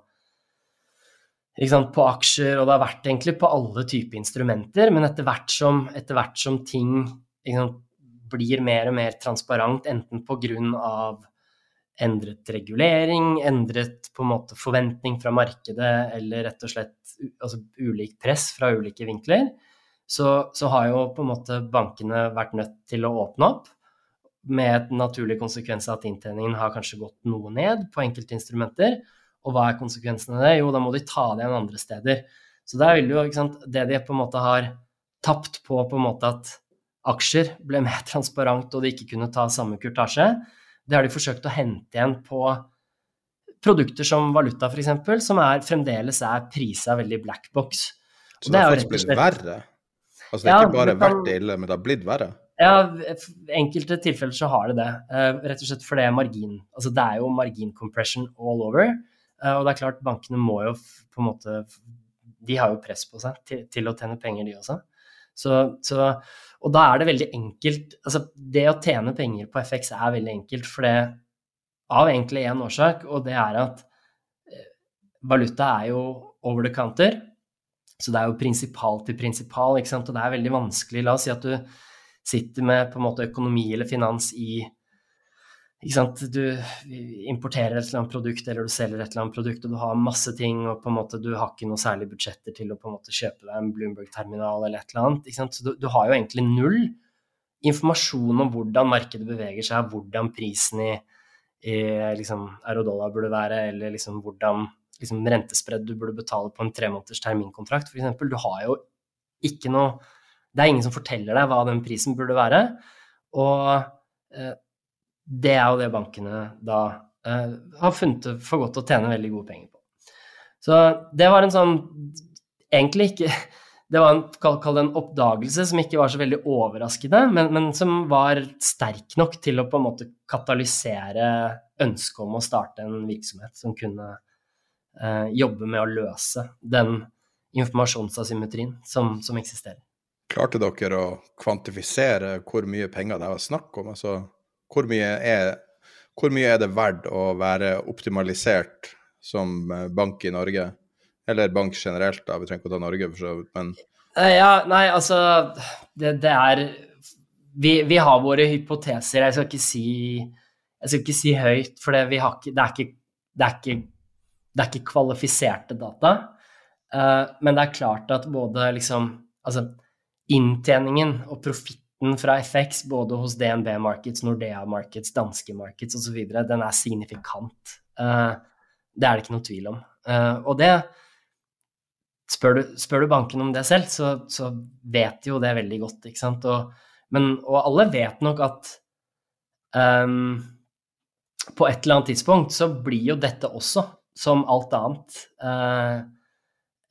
på aksjer, og det har vært egentlig på alle typer instrumenter, men etter hvert som, etter hvert som ting blir mer og mer transparent, enten på grunn av endret regulering, endret på en måte forventning fra markedet, eller rett og slett altså, ulikt press fra ulike vinkler, så, så, har jo på en måte bankene vært nødt til å åpne opp, med et naturlig konsekvens at inntjeningen har kanskje gått noe ned på enkelte instrumenter. Og hva er konsekvensen av det? Jo, da må de ta det igjen andre steder. Så det er jo ikke sant, det de på en måte har tapt på på en måte at aksjer ble mer transparent og de ikke kunne ta samme kurtasje, det har de forsøkt å hente igjen på produkter som valuta f.eks., som er, fremdeles er prisa veldig black box. Så det, har faktisk blitt verre? Altså det er ja, ikke bare kan, vært ille, men det har blitt verre? Ja, enkelte tilfeller så har det det. Uh, rett og slett fordi margin Altså det er jo margin compression all over. Uh, og det er klart, bankene må jo på en måte De har jo press på seg til, til å tjene penger, de også. Så, så og da er det veldig enkelt Altså, det å tjene penger på FX er veldig enkelt, for det av egentlig én årsak, og det er at eh, valuta er jo over the counter. Så det er jo prinsipal til prinsipal, ikke sant? og det er veldig vanskelig. La oss si at du sitter med på en måte økonomi eller finans i? Du importerer et eller annet produkt, eller du selger et eller annet produkt, og du har masse ting, og på en måte du har ikke noe særlig budsjetter til å på en måte kjøpe deg en Bloomberg-terminal eller et eller annet. Ikke sant? Du, du, har jo egentlig null informasjon om hvordan markedet beveger seg, hvordan prisen i, i liksom, euro-dollar burde være, eller liksom hvordan liksom, rentespredd du burde betale på en tremåneders terminkontrakt, f.eks. Du har jo ikke noe Det er ingen som forteller deg hva den prisen burde være. Og eh, det er jo det bankene da eh, har funnet for godt å tjene veldig gode penger på. Så det var en sånn Egentlig ikke Det var en, kall det en oppdagelse som ikke var så veldig overraskende, men, men, som var sterk nok til å på en måte katalysere ønsket om å starte en virksomhet som kunne eh, jobbe med å løse den informasjonsasymmetrien som, som eksisterer. Klarte dere å kvantifisere hvor mye penger det var snakk om? Altså hvor mye, er, hvor mye er det verdt å være optimalisert som eh, bank i Norge? Eller bank generelt, da. Vi trenger ikke å ta Norge, for så vidt, men eh, Ja, nei, altså Det, det er vi, vi, har våre hypoteser. Jeg skal ikke si, skal ikke si høyt, for det, ikke, det, er ikke, det, er ikke, det, er ikke, kvalifiserte data. Uh, men det er klart at både liksom Altså, inntjeningen og profitten fra FX både hos DNB Markets, Nordea Markets, danske Markets osv. den er signifikant. Uh, Det er det ikke noe tvil om. Uh, og det spør du, spør du, banken om det selv, så, så vet de jo det veldig godt, ikke sant. Og, men, og alle vet nok at um, på et eller annet tidspunkt så blir jo dette også, som alt annet, uh,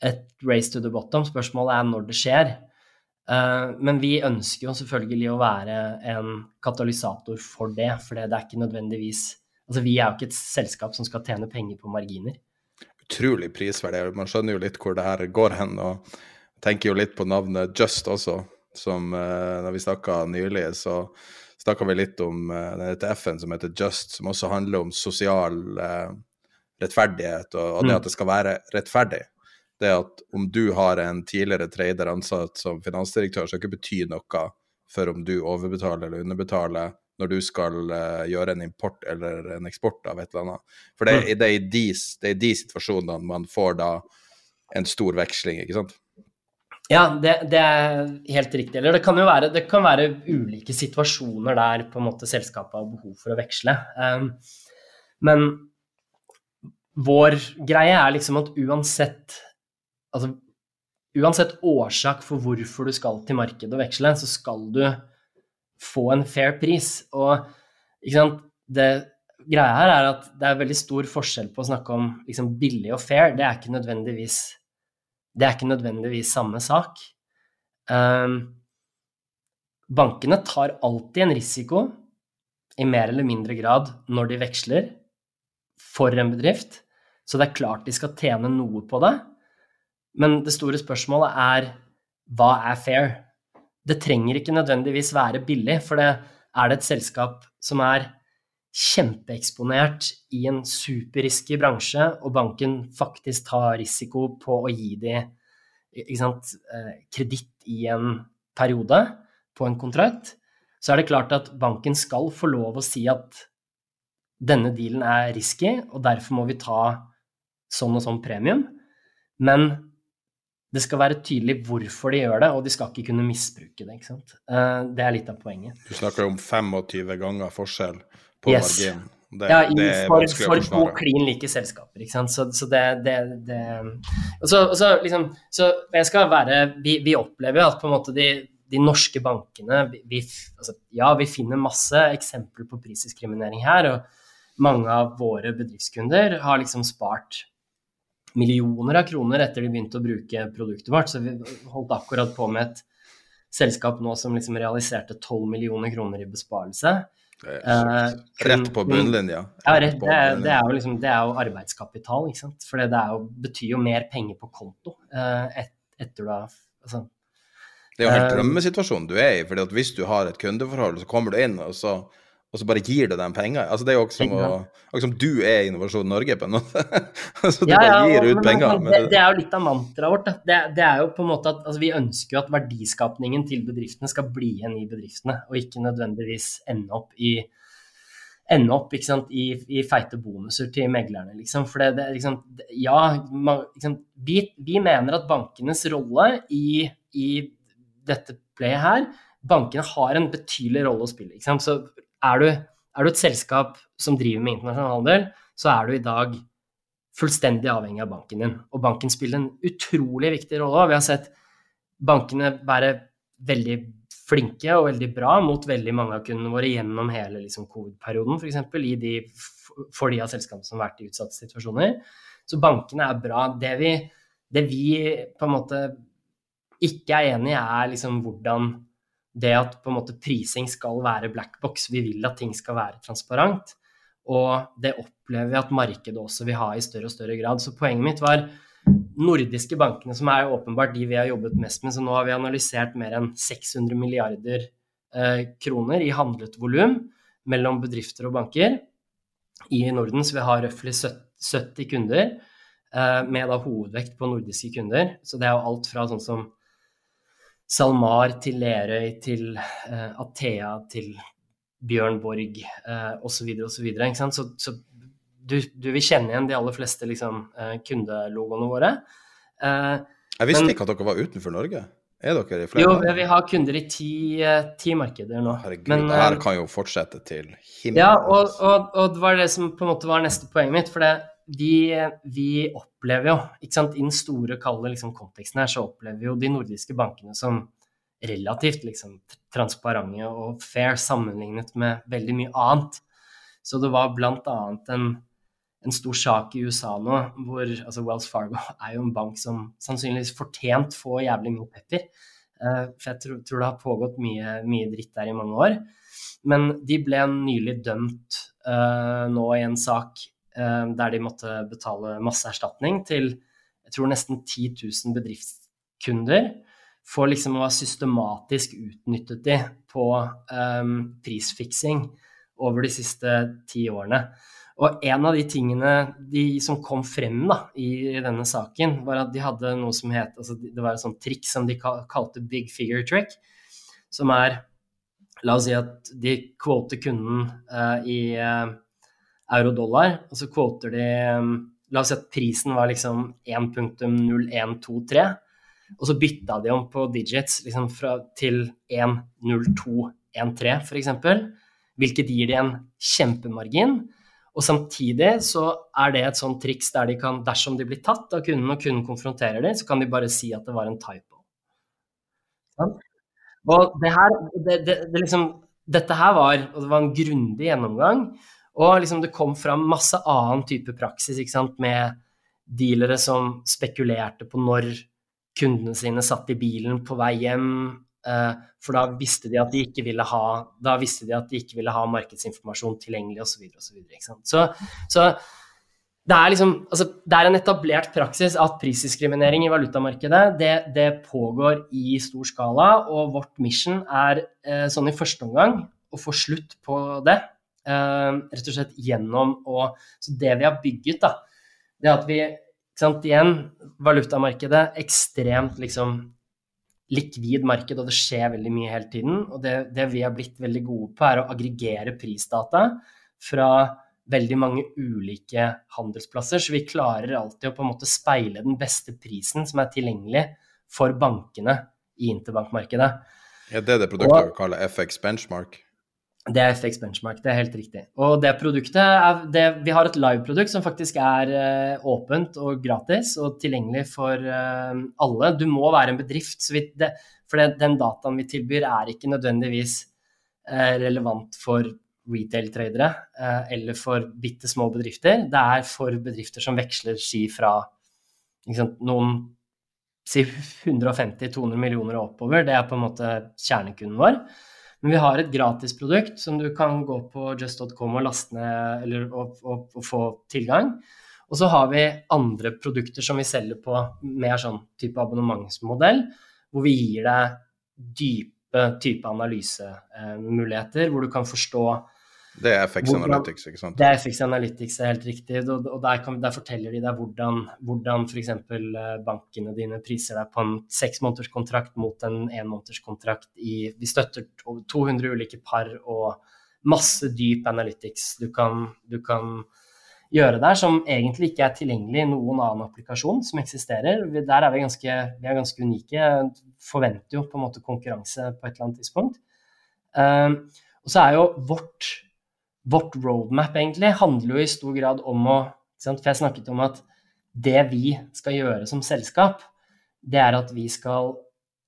et race to the bottom. Spørsmålet er når det skjer. Uh, men vi ønsker jo selvfølgelig å være en katalysator for det, for det er ikke nødvendigvis Altså, vi er jo ikke et selskap som skal tjene penger på marginer. Utrolig prisverdig. Man skjønner jo litt hvor det her går hen, og tenker jo litt på navnet Just også, som da når vi snakka nylig, så snakka vi litt om dette den ETF-en som heter Just, som også handler om sosial rettferdighet, og, og det mm. at det skal være rettferdig det at om du har en tidligere trader ansatt som finansdirektør, skal ikke bety noe for om du overbetaler eller underbetaler når du skal uh, gjøre en import eller en eksport av et eller annet. For det, mm. det, er, de, det er de situasjonene man får da en stor veksling, ikke sant? Ja, det, det, er helt riktig. Eller det kan jo være, det kan være ulike situasjoner der på en måte selskapet har behov for å veksle. Um, men vår greie er liksom at uansett Altså, uansett årsak for hvorfor du skal til markedet og veksle, så skal du få en fair pris. Og ikke sant, det greia her er at det er veldig stor forskjell på å snakke om liksom, billig og fair. Det er ikke nødvendigvis, det er ikke nødvendigvis samme sak. Um, bankene tar alltid en risiko, i mer eller mindre grad, når de veksler for en bedrift. Så det er klart de skal tjene noe på det. Men det store spørsmålet er hva er fair? Det trenger ikke nødvendigvis være billig, for det er det et selskap som er kjempeeksponert i en superrisky bransje, og banken faktisk tar risiko på å gi dem eh, kreditt i en periode på en kontrakt, så er det klart at banken skal få lov å si at denne dealen er risky, og derfor må vi ta sånn og sånn premium. Men det skal være tydelig hvorfor de gjør det, og de skal ikke kunne misbruke det. ikke sant? Eh, det er litt av poenget. Du snakker om 25 ganger forskjell på yes. margin. Det, ja, i, for, for to klin like selskaper. ikke sant? Så, så det, det, det og så, og så, liksom, så jeg skal være Vi, vi opplever at på en måte de, de norske bankene vi, altså, Ja, vi finner masse eksempler på prisdiskriminering her, og mange av våre bedriftskunder har liksom spart millioner av kroner etter de begynte å bruke produktet vårt. Så vi holdt akkurat på med et selskap nå som liksom realiserte 12 millioner kroner i besparelse. Eh, rett på bunnlinja. Ja, rett, det, er, det, er liksom, det er jo arbeidskapital, ikke sant. For det jo, betyr jo mer penger på konto eh, et, etter du har altså, Det er jo helt eh, drømmesituasjonen du er i. fordi at hvis du har et kundeforhold, så kommer du inn, og så og så bare gir du dem penger. Altså, det er jo også som, å, som du er Innovasjon Norge, på en måte. altså, du ja, bare gir ut men, penger. Men, det, det, er jo litt av mantraet vårt. Det, det, er jo på en måte at altså, Vi ønsker jo at verdiskapningen til bedriftene skal bli igjen i bedriftene, og ikke nødvendigvis ende opp i ende opp sant, i, i, feite bonuser til meglerne, liksom. For det, det liksom, Ja, man, liksom, vi, vi, mener at bankenes rolle i, i dette playet her Bankene har en betydelig rolle å spille. Ikke sant? Så er du, er du et selskap som driver med internasjonal handel, så er du i dag fullstendig avhengig av banken din. Og banken spiller en utrolig viktig rolle. Vi har sett bankene være veldig flinke og veldig bra mot veldig mange av kundene våre gjennom hele liksom, covid-perioden, f.eks. For de av selskapene som har vært i utsatte situasjoner. Så bankene er bra. Det vi, det vi på en måte ikke er enig i, er liksom hvordan det at på en måte prising skal være black box. Vi vil at ting skal være transparent. Og det opplever vi at markedet også vil ha i større og større grad. Så poenget mitt var nordiske bankene, som er åpenbart de vi har jobbet mest med. Så nå har vi analysert mer enn 600 milliarder eh, kroner i handlet volum mellom bedrifter og banker i Norden. Så vi har røftlig 70 kunder, eh, med da hovedvekt på nordiske kunder. Så det er jo alt fra sånn som SalMar til Lerøy til uh, Athea til Bjørn Borg uh, osv. osv. Så, så, så du, du, vil kjenne igjen de aller fleste liksom, uh, kundelogoene våre. Uh, jeg visste men, ikke at dere var utenfor Norge. Er dere i flere? Jo, vi har kunder i ti, ti markeder nå. Herregud, men, det her kan jo fortsette til himmelen. Ja, og, og, og, det var det som på en måte var neste poenget mitt. For det, vi, vi, opplever jo, ikke sant, i den store, kalde liksom, konteksten her, så opplever vi jo de nordiske bankene som relativt liksom, transparente og fair sammenlignet med veldig mye annet. Så det var bl.a. En, en stor sak i USA nå hvor altså Wells Fargo er jo en bank som sannsynligvis fortjent får jævlig mye pepper. Uh, for jeg tror, tror, det har pågått mye, mye, dritt der i mange år. Men de ble nylig dømt uh, nå i en sak der de måtte betale masse erstatning til jeg tror nesten 10 000 bedriftskunder for liksom å ha systematisk utnyttet de på um, prisfiksing over de siste ti årene. Og en av de tingene de, som kom frem da, i denne saken, var at de hadde noe som het altså Det var et sånt triks som de kalte big figure trick, som er La oss si at de kvoter kunden uh, i uh, euro-dollar, og så kvoter de um, La oss si at prisen var liksom 1.0123, og så bytta de om på digits liksom fra, til 1.0213 f.eks., hvilket gir de en kjempemargin. Og samtidig så er det et sånt triks der de kan, dersom de blir tatt av kunden, og kunden konfronterer dem, så kan de bare si at det var en typo. Sånn? Og det her, det, det, det liksom, dette her var, og det var en grundig gjennomgang, og liksom det kom fram masse annen type praksis, ikke sant, med dealere som spekulerte på når kundene sine satt i bilen på vei hjem, Eh, for da visste de at de ikke ville ha, de ikke ville ha markedsinformasjon tilgjengelig osv. Så, så, så, så det er, liksom, altså, det er en etablert praksis at prisdiskriminering i valutamarkedet det, det, pågår i stor skala, og vårt mission er eh, sånn i første omgang å få slutt på det. Eh, rett og slett gjennom å Så det vi har bygget, da, det er at vi sant, Igjen, valutamarkedet ekstremt liksom likvid marked, og det skjer veldig mye hele tiden. Og det, det, vi har blitt veldig gode på, er å aggregere prisdata fra veldig mange ulike handelsplasser. Så vi klarer alltid å på en måte speile den beste prisen som er tilgjengelig for bankene i interbankmarkedet. Ja, det er det produktet vi kaller FX benchmark? Det er FX Benchmark, det er helt riktig. Og det produktet er, det, Vi har et live-produkt som faktisk er uh, åpent og gratis og tilgjengelig for uh, alle. Du må være en bedrift, det, for det, den dataen vi tilbyr er ikke nødvendigvis uh, relevant for retail-tradere eller for bitte små bedrifter. Det er for bedrifter som veksler ski fra sant, noen si 150-200 millioner og oppover. Det er på en måte kjernekunden vår. Men vi har et gratisprodukt som du kan gå på just.com og laste ned eller og, og, og, få tilgang. Og så har vi andre produkter som vi selger på mer sånn type abonnementsmodell, hvor vi gir deg dype type analysemuligheter, hvor du kan forstå det er FX Analytics, ikke sant? Det er FX Analytics, er helt riktig. Og, der, kan, der, forteller de deg hvordan, hvordan f.eks. Eh, bankene dine priser deg på en seksmånederskontrakt mot en enmånederskontrakt i Vi støtter 200 ulike par og masse dyp analytics du kan, du kan gjøre der, som egentlig ikke er tilgjengelig i noen annen applikasjon som eksisterer. Der er vi ganske, vi er ganske unike. Forventer jo på en måte konkurranse på et eller annet tidspunkt. Uh, og så er jo vårt vårt roadmap egentlig handler jo i stor grad om å For jeg snakket om at det vi skal gjøre som selskap, det er at vi skal,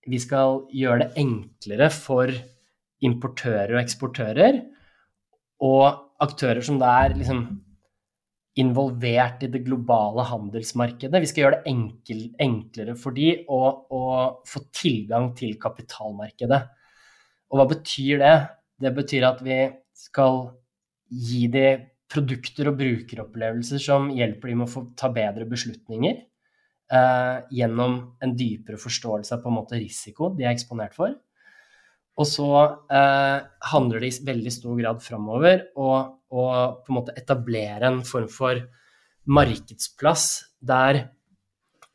vi skal gjøre det enklere for importører og eksportører og aktører som da er liksom involvert i det globale handelsmarkedet. Vi skal gjøre det enkel, enklere for de å, å få tilgang til kapitalmarkedet. Og hva betyr det? Det betyr at vi skal gi de produkter og brukeropplevelser som hjelper dem med å få ta bedre beslutninger eh, gjennom en dypere forståelse av på en måte risiko de er eksponert for. Og så eh, handler det i veldig stor grad framover å på en måte etablere en form for markedsplass der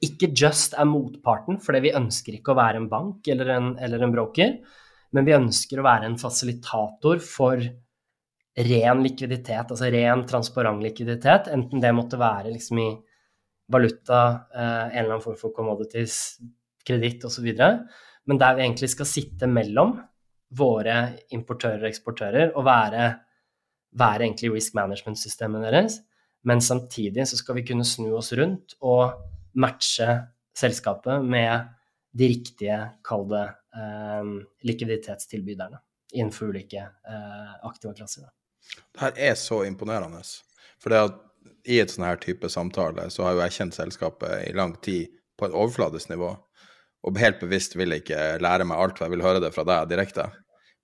ikke Just er motparten, fordi vi ønsker ikke å være en bank eller en, eller en broker, men vi ønsker å være en fasilitator for ren likviditet, altså ren, transparent likviditet, enten det måtte være liksom i valuta, eh, en eller annen form for commodities, kreditt osv., men der vi egentlig skal sitte mellom våre importører og eksportører og være, være egentlig risk management-systemet deres. Men samtidig så skal vi kunne snu oss rundt og matche selskapet med de riktige, kall det, eh, likviditetstilbyderne innenfor ulike eh, aktive klasser. Det her er så imponerende. For det at i et sånn her type samtale så har jo jeg kjent selskapet i lang tid på et overfladisk nivå. Og helt bevisst vil jeg ikke lære meg alt, for jeg vil høre det fra deg direkte.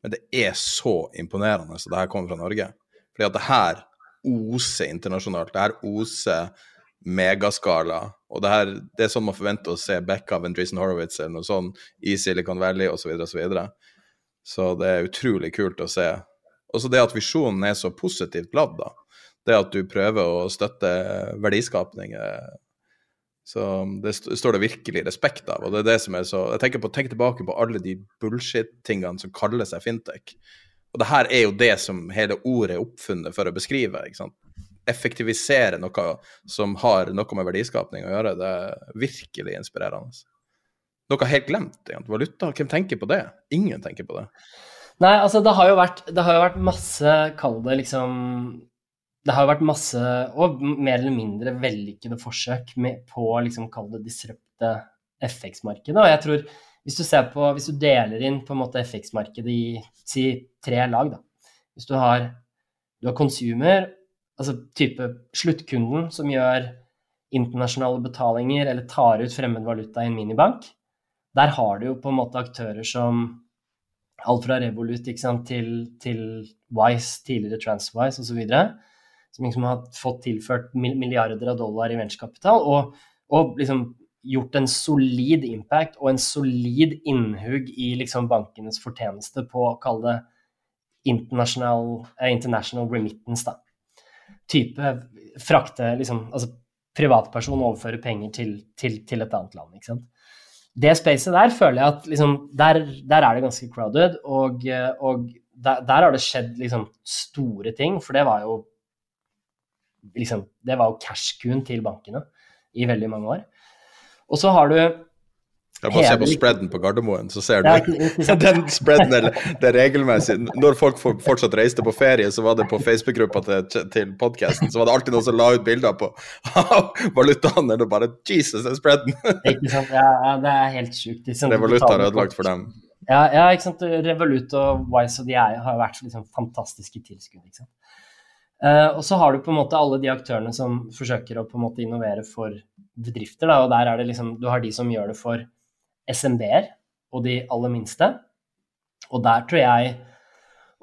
Men det er så imponerende at det her kommer fra Norge. Fordi at det her oser internasjonalt. Det her oser megaskala. Og det, her, det er sånn man forventer å se Becka, Vendrisen Horowitz eller noe sånt i Silicon Valley osv. Så, så, videre. så det er utrolig kult å se. Også det at visjonen er så positivt ladd, da. Det at du prøver å støtte verdiskapning. Så det står det virkelig respekt av. Og det er det som er så Jeg tenker, på, Tenk tilbake på alle de bullshit-tingene som kaller seg fintech. Og det her er jo det som hele ordet er oppfunnet for å beskrive. ikke sant? effektivisere noe som har noe med verdiskapning å gjøre, det er virkelig inspirerende. Noe helt glemt. Valuta, hvem tenker på det? Ingen tenker på det. Nei, altså det har jo vært, har jo vært masse, kall det liksom Det har vært masse, og mer eller mindre vellykkede forsøk med, på liksom, kall det disrupte FX-markedet. Og jeg tror, hvis du på, hvis du deler inn på en måte FX-markedet i si tre lag, da. Hvis du har, du har consumer, altså type sluttkunden som gjør internasjonale betalinger eller tar ut fremmed valuta i en minibank. Der har du jo på en måte aktører som alt fra Revolut sant, til, til, Wise, tidligere TransWise osv., som liksom har fått tilført milliarder av dollar i venturekapital, og, og liksom gjort en solid impact og en solid innhugg i liksom bankenes fortjeneste på å kalle det international, uh, international remittance. da type frakte liksom, altså privatperson overfører penger til, til, til, et annet land. ikke sant? Det spacet der føler jeg at liksom, der, der er det ganske crowded, og, og der, der, har det skjedd liksom store ting, for det var jo liksom, det var jo cash-kuen til bankene i veldig mange år. Og så har du jeg bare ser på spreaden på Gardermoen, så ser du ja, den spreaden er, det er regelmessig. Når folk fortsatt reiste på ferie, så var det på Facebook-gruppa til, til podkasten, så var det alltid noen som la ut bilder på valutaen, og bare Jesus, den spreaden! ikke sant. Ja, det er helt sjukt. Liksom, Revolut er ødelagt for dem. Ja, ja, ikke sant. Revolut og Wise og de er, har vært liksom fantastiske tilskudd. ikke sant. Uh, og så har du på en måte alle de aktørene som forsøker å på en måte innovere for bedrifter. Da, og der er det liksom, Du har de som gjør det for SMB-er og de aller minste. Og der tror jeg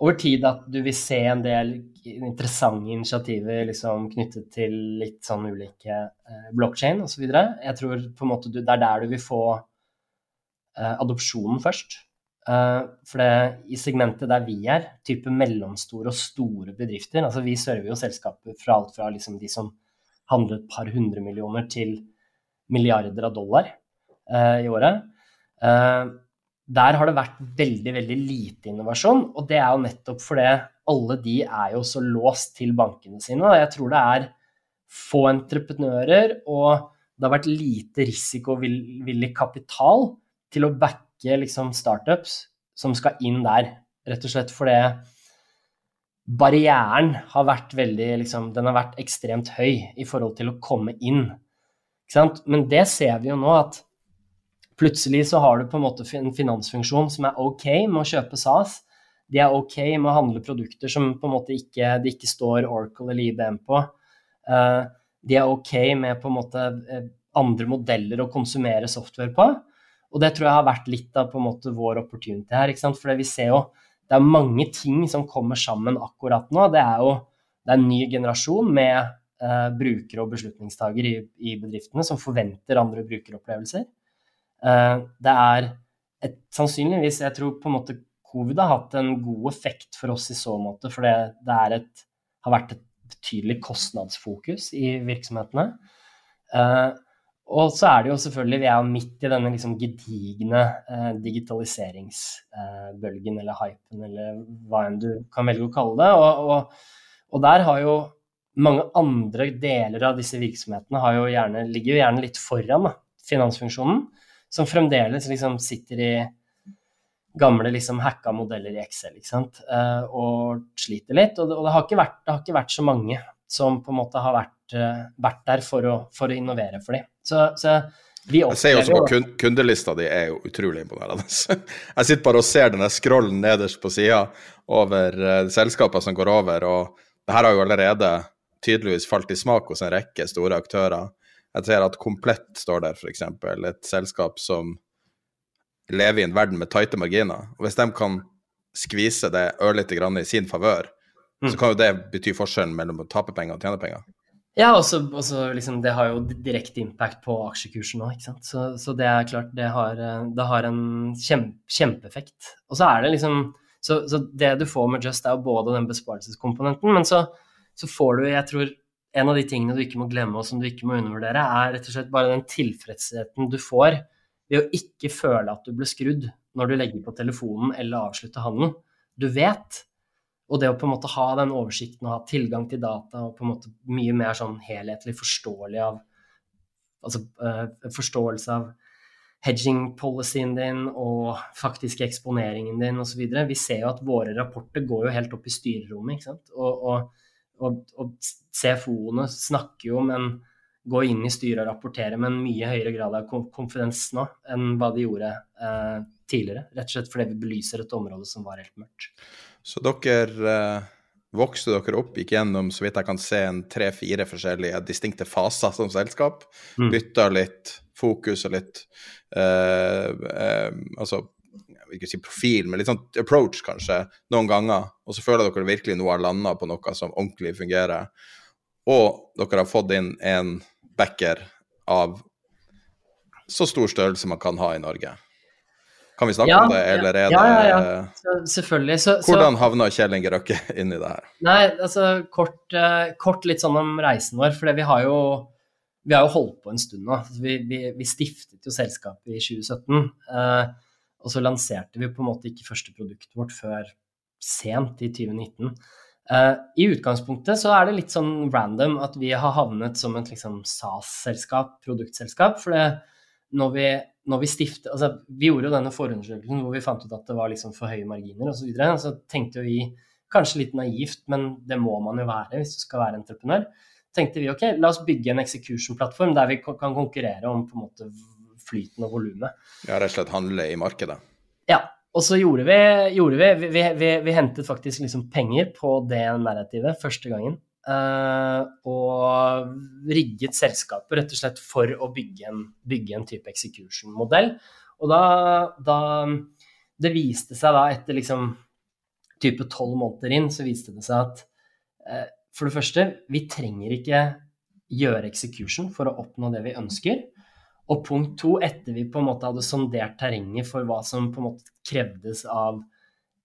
over tid at du vil se en del interessante initiativer liksom, knyttet til litt sånn ulike eh, blokkjede osv. Jeg tror på en måte du, det er der du vil få eh, adopsjonen først. Eh, for det, i segmentet der vi er, type mellomstore og store bedrifter altså Vi server jo selskaper fra alt fra liksom de som handler et par hundre millioner, til milliarder av dollar eh, i året. Eh, der har det vært veldig, veldig lite innovasjon, og det er jo nettopp fordi alle de er jo så låst til bankene sine. og Jeg tror det er få entreprenører, og det har vært lite risikovillig kapital til å backe liksom, startups som skal inn der. Rett og slett fordi barrieren har vært veldig liksom, Den har vært ekstremt høy i forhold til å komme inn. Men det ser vi jo nå, at Plutselig så har du på en måte en finansfunksjon som er ok med å kjøpe SAS. De er ok med å handle produkter som på en måte ikke, det ikke står Oracle eller IBM på. Uh, de er ok med på en måte eh, andre modeller å konsumere software på. Og det tror jeg har vært litt av på en måte vår opportunity her. ikke sant? For vi ser jo det er mange ting som kommer sammen akkurat nå. Det er jo det er en ny generasjon med uh, brukere og beslutningstagere i, i bedriftene som forventer andre brukeropplevelser. Eh, det er et, sannsynligvis Jeg tror på en måte covid har hatt en god effekt for oss i så måte, for det, det et, har vært et betydelig kostnadsfokus i virksomhetene. Uh, og så er det jo selvfølgelig, vi er midt i denne liksom gedigne uh, digitaliseringsbølgen, uh, eller hypen, eller hva enn du kan velge å kalle det. Og, og, og, der har jo mange andre deler av disse virksomhetene har jo gjerne, ligger jo gjerne litt foran da, finansfunksjonen som fremdeles liksom sitter i gamle liksom hacka modeller i Excel ikke sant? Uh, og sliter litt. Og det, og det, har vært, det, har ikke vært, så mange som på en måte har vært, vært der for å, for å, innovere for dem. Så, så vi jeg ser jo også på kundelista di er jo utrolig imponerende. Jeg sitter bare og ser denne scrollen nederst på sida over uh, selskaper som går over, og det her har jo allerede tydeligvis falt i smak hos en rekke store aktører. Jeg ser at Komplett står der, f.eks. Et selskap som lever i en verden med tighte marginer. Og hvis de kan skvise det ørlite grann i sin favør, mm. så kan jo det bety forskjellen mellom å tape penger og tjene penger. Ja, og liksom, det har jo direkte impact på aksjekursen òg, ikke sant. Så, så det er klart, det har, det har en kjempe, kjempeeffekt. Og så er det liksom så, så, det du får med Just, er jo både den besparelseskomponenten, men så, så, får du, jeg tror en av de tingene du ikke må glemme, og som du ikke må undervurdere, er rett og slett bare den tilfredsheten du får ved å ikke føle at du ble skrudd når du legger på telefonen eller avslutter handelen. Du vet og det å på en måte ha den oversikten og ha tilgang til data og på en måte mye mer sånn helhetlig forståelig av Altså uh, forståelse av hedging-policyen din og faktiske eksponeringen din osv. Vi ser jo at våre rapporter går jo helt opp i styrerommet, ikke sant. Og, og, og, og CFO-ene snakker jo om en gå inn i styret og rapportere med en mye høyere grad av konfidens nå enn hva de gjorde eh, tidligere. Rett og slett fordi vi belyser et område som var helt mørkt. Så dere eh, vokste dere opp, gikk gjennom så vidt jeg kan se, en tre-fire forskjellige distinkte faser som selskap. Mm. Bytta litt fokus og litt eh, eh, Altså, jeg vil ikke si profil, men litt sånn approach, kanskje, noen ganger. Og så føler dere virkelig nå har landa på noe som ordentlig fungerer. Og dere har fått inn en backer av så stor størrelse man kan ha i Norge. Kan vi snakke ja, om det, eller er ja, ja, ja. Så, selvfølgelig. Så, Hvordan havna Kjell Inge Røkke inn i det her? Nei, altså kort, uh, kort, litt sånn om reisen vår. For vi har jo vi har jo holdt på en stund nå. Altså, vi, vi, vi, stiftet jo selskapet i 2017. Uh, eh, og så lanserte vi på en måte ikke første produktet vårt før sent i 2019. Uh, eh, I utgangspunktet så er det litt sånn random at vi har havnet som et liksom SAS-selskap, produktselskap. For det, når vi, når vi stiftet altså Vi gjorde jo denne forundersøkelsen hvor vi fant ut at det var liksom for høye marginer osv. Så, så tenkte vi kanskje litt naivt, men det må man jo være hvis du skal være entreprenør. tenkte vi ok, la oss bygge en execution-plattform der vi kan konkurrere om på en måte flyten og volumet. Ja, rett og slett handle i markedet? Ja. Og så gjorde vi, gjorde vi, vi, vi, vi hentet faktisk liksom penger på det narrativet første gangen. Uh, og rigget selskapet rett og slett for å bygge en, bygge en type execution-modell. Og da, da, Det viste seg da etter liksom type tolv måneder inn, så viste det seg at uh, for det første, vi trenger ikke gjøre execution for å oppnå det vi ønsker. Og punkt to, etter vi på en måte hadde sondert terrenget for hva som på en måte krevdes av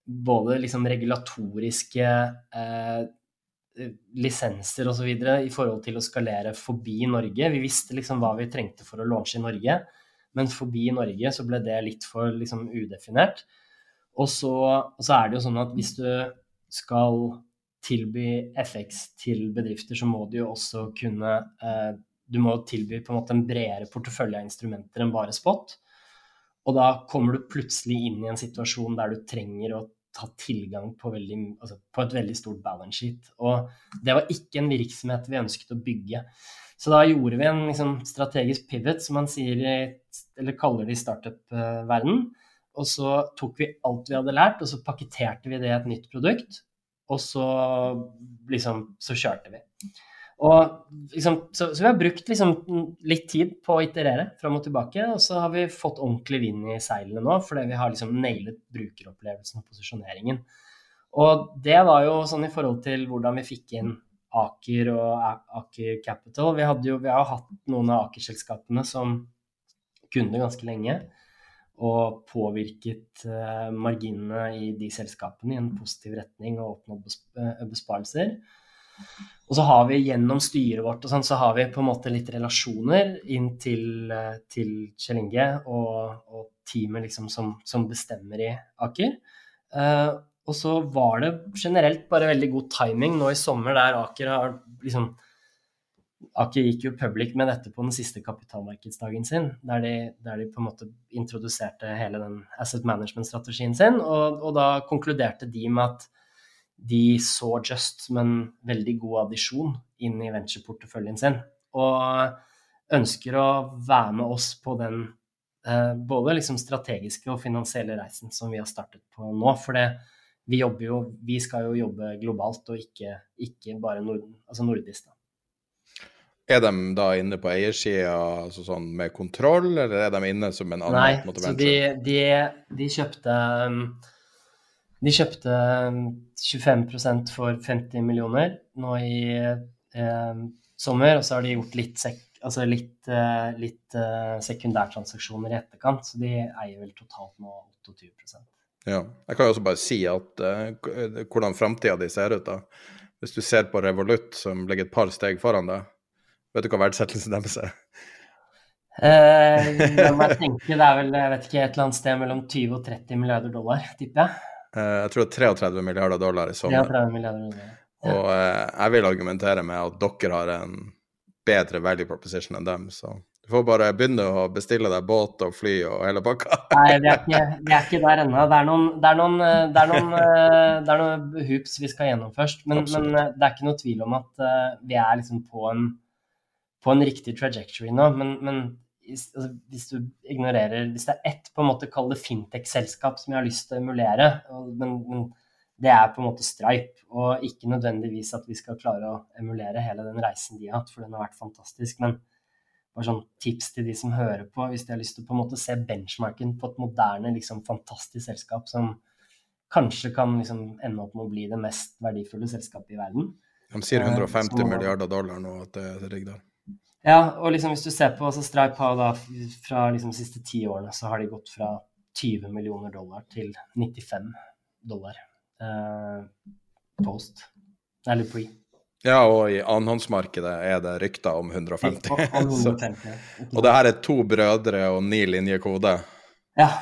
både liksom regulatoriske eh, lisenser osv. i forhold til å skalere forbi Norge. Vi visste liksom hva vi trengte for å launche i Norge, men forbi Norge så ble det litt for liksom udefinert. Og så, og så er det jo sånn at hvis du skal tilby FX til bedrifter, så må du jo også kunne eh, Du må tilby på en måte en bredere portefølje av instrumenter enn bare spot. Og da kommer du plutselig inn i en situasjon der du trenger å ta tilgang på, veldig, altså på, et veldig stort balance sheet. Og det var ikke en virksomhet vi ønsket å bygge. Så da gjorde vi en liksom, strategisk pivot, som man sier, eller kaller det i startup-verden. Og så tok vi alt vi hadde lært, og så pakketerte vi det i et nytt produkt. Og så liksom Så kjørte vi. Og liksom, så, så, vi har brukt liksom litt tid på å iterere fram og tilbake, og så har vi fått ordentlig vind i seilene nå, fordi vi har liksom nailet brukeropplevelsen og posisjoneringen. Og det var jo sånn i forhold til hvordan vi fikk inn Aker og Aker Capital. Vi, hadde jo, vi har jo hatt noen av Aker-selskapene som kunde ganske lenge, og påvirket uh, marginene i de selskapene i en positiv retning og oppnådd eh, besparelser. Og så har vi gjennom styret vårt og sånn, så har vi på en måte litt relasjoner inn til, eh, til Kjell Inge og, og teamet liksom som, som, bestemmer i Aker. Uh, og så var det generelt bare veldig god timing nå i sommer der Aker har liksom Aker gikk jo public med dette på den siste kapitalmarkedsdagen sin, der de, der de på en måte introduserte hele den asset management-strategien sin. Og, og, da konkluderte de med at de så Just som en veldig god addisjon inn i ventureporteføljen sin. Og ønsker å være med oss på den eh, både liksom strategiske og finansielle reisen som vi har startet på nå. For det, vi, jo, vi skal jo jobbe globalt og ikke, ikke bare Norden, altså nordisk. da. Er de da inne på eiersida altså sånn med kontroll, eller er de inne som en annen Nei, så de, de, de, kjøpte De kjøpte 25% for 50 millioner nå i eh, sommer, og så har de gjort litt, sek, altså litt, eh, litt eh, sekundærtransaksjoner i etterkant, så de eier vel totalt nå 28% Ja. Jeg kan jo også bare si at uh, hvordan framtida di ser ut, da. Hvis du ser på Revolut, som ligger et par steg foran deg Vet du hva verdsettelsen deres er? Eh, jeg tenke, det er vel jeg vet ikke, et eller annet sted mellom 20 og 30 milliarder dollar, tipper jeg. Eh, jeg tror det er 33 milliarder dollar i sommer. 33 milliarder dollar. Ja. Og eh, jeg vil argumentere med at dere har en bedre value proposition enn dem, så du får bare begynne å bestille deg båt og fly og hele pakka. Nei, vi er ikke, vi er ikke der ennå. Det er noen, det er noen, eh, det er noen, det er noen hoops vi skal gjennom først. Men, men, det er ikke noe tvil om at vi er liksom på en på en riktig trajectory nå, men, men altså, hvis du ignorerer Hvis det er ett på en måte kall det fintech-selskap som jeg har lyst til å emulere, men, men, det er på en måte Stripe, og ikke nødvendigvis at vi skal klare å emulere hele den reisen de har hatt, for den har vært fantastisk. Men bare sånn tips til de som hører på, hvis de har lyst til å på en måte se benchmarken på et moderne, liksom fantastisk selskap som kanskje kan liksom ende opp med å bli det mest verdifulle selskapet i verden. De sier 150 uh, milliarder dollar nå at det er ligger der. Ja, og liksom hvis du ser på altså Stripe har da fra liksom de siste ti årene så har de gått fra 20 millioner dollar til 95 dollar eh, post, eller pre. Ja, og i annenhåndsmarkedet er det rykter om 150. så, og det her er to brødre og ni linjer kode. Ja.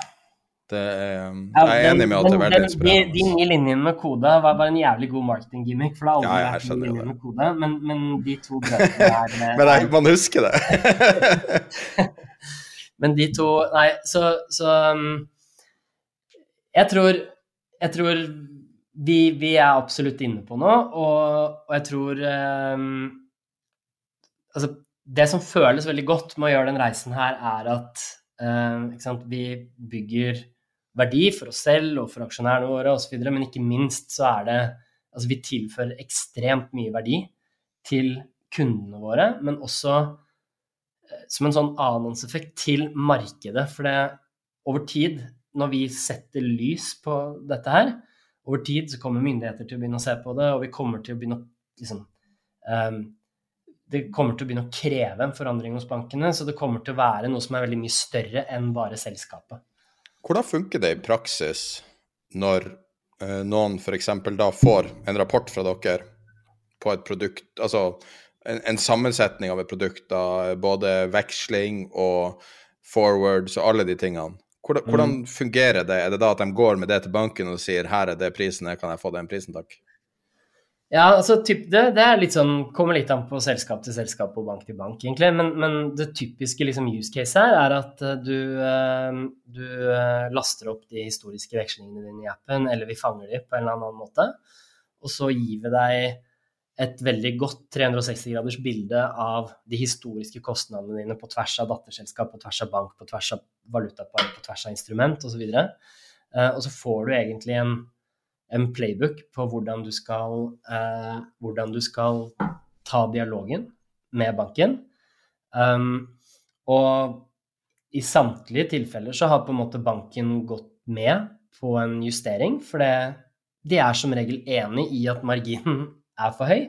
Det er, um, jeg er enig med at det er veldig inspirerende. De, de ni linjene med kode var bare en jævlig god marketing-gimmick. For det har aldri ja, vært en linjer med kode, men, men, de to brødrene er Men jeg, man husker det. men de to Nei, så, så um, jeg, tror, jeg tror vi, vi, er absolutt inne på noe, og, og jeg tror um, Altså, det som føles veldig godt med å gjøre den reisen her, er at uh, vi bygger verdi for oss selv og for aksjonærene våre osv., men ikke minst så er det Altså vi tilfører ekstremt mye verdi til kundene våre, men også eh, som en sånn annonseffekt til markedet. For det over tid, når vi setter lys på dette her, over tid så kommer myndigheter til å begynne å se på det, og vi kommer til å begynne å liksom um, Det kommer til å begynne å kreve en forandring hos bankene, så det kommer til å være noe som er veldig mye større enn bare selskapet. Hvordan funker det i praksis når eh, noen f.eks. da får en rapport fra dere på et produkt, altså en, en sammensetning av et produkt, da, både veksling og forwards og alle de tingene. Hvordan, mm. hvordan, fungerer det? Er det da at de går med det til banken og sier her er det prisen, her kan jeg få den prisen, takk? Ja, altså typ, det, det, er litt sånn, kommer litt an på selskap til selskap og bank til bank, egentlig. Men, men det typiske liksom, use case her er at uh, du, uh, du uh, laster opp de historiske vekslingene dine i appen, eller vi fanger de på en eller annen måte. Og så gir vi deg et veldig godt 360-graders bilde av de historiske kostnadene dine på tvers av datterselskap, på tvers av bank, på tvers av valutapar, på tvers av instrument osv. Og, så og så får du egentlig en en playbook på hvordan du skal, eh, hvordan du skal ta dialogen med banken. Um, og i samtlige tilfeller så har på en måte banken gått med på en justering, for det, de er som regel enig i at marginen er for høy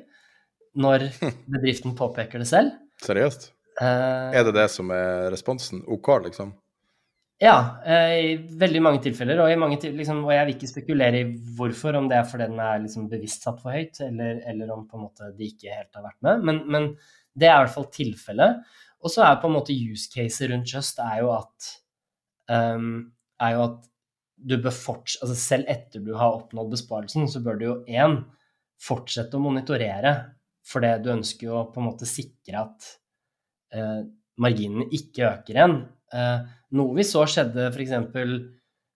når bedriften påpeker det selv. Seriøst? Uh, er det det som er responsen? OK, liksom? Ja, eh, i veldig mange tilfeller. Og, mange, liksom, og, jeg vil ikke spekulere i hvorfor, om det er fordi den er liksom bevisst satt for høyt, eller, eller, om på en måte de ikke helt har vært med. Men, men det er i hvert fall tilfellet. Og så er på en måte use case rundt Just er jo at, um, er jo at du bør fortsette altså Selv etter du har oppnådd besparelsen, så bør du jo én fortsette å monitorere. For det du ønsker jo på en måte sikre at uh, marginene ikke øker igjen. Uh, noe vi så skjedde f.eks.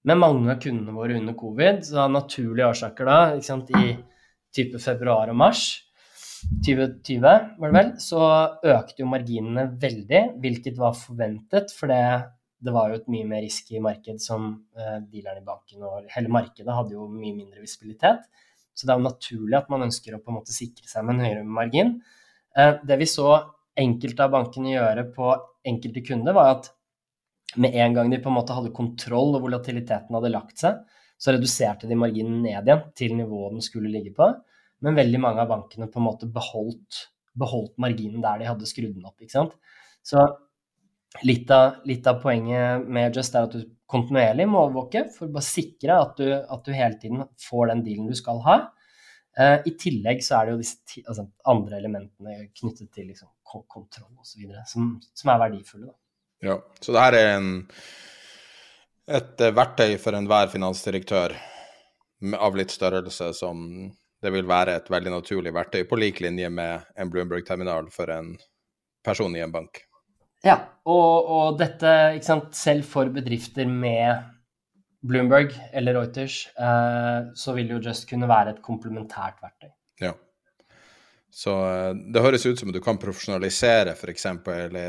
med mange av kundene våre under covid, så av naturlige årsaker da, sant, i type februar og mars 2020, var det vel, så økte jo marginene veldig, hvilket var forventet, for det, det var jo et mye mer risky marked som eh, dealerne i banken og hele markedet hadde jo mye mindre visibilitet. Så det er jo naturlig at man ønsker å på en måte sikre seg med en høyere margin. Eh, det vi så enkelte av bankene gjøre på enkelte kunder, var at med en gang de på en måte hadde kontroll og volatiliteten hadde lagt seg, så reduserte de marginen ned igjen til nivået den skulle ligge på. Men veldig mange av bankene på en måte beholdt, beholdt marginen der de hadde skrudd den opp. ikke sant? Så litt av, litt av poenget med Just er at du kontinuerlig må overvåke for å bare sikre at du, at du hele tiden får den dealen du skal ha. Uh, I tillegg så er det jo disse altså, andre elementene knyttet til liksom, kontroll osv. Som, som er verdifulle. Da. Ja, så det her er en, et uh, verktøy for enhver finansdirektør av litt størrelse som det vil være et veldig naturlig verktøy, på lik linje med en Bloomberg-terminal for en person i en bank. Ja, og, og dette, sant, selv for bedrifter med Bloomberg eller Reuters, eh, så vil jo Just kunne være et komplementært verktøy. Ja. Så eh, det høres ut som at du kan profesjonalisere f.eks.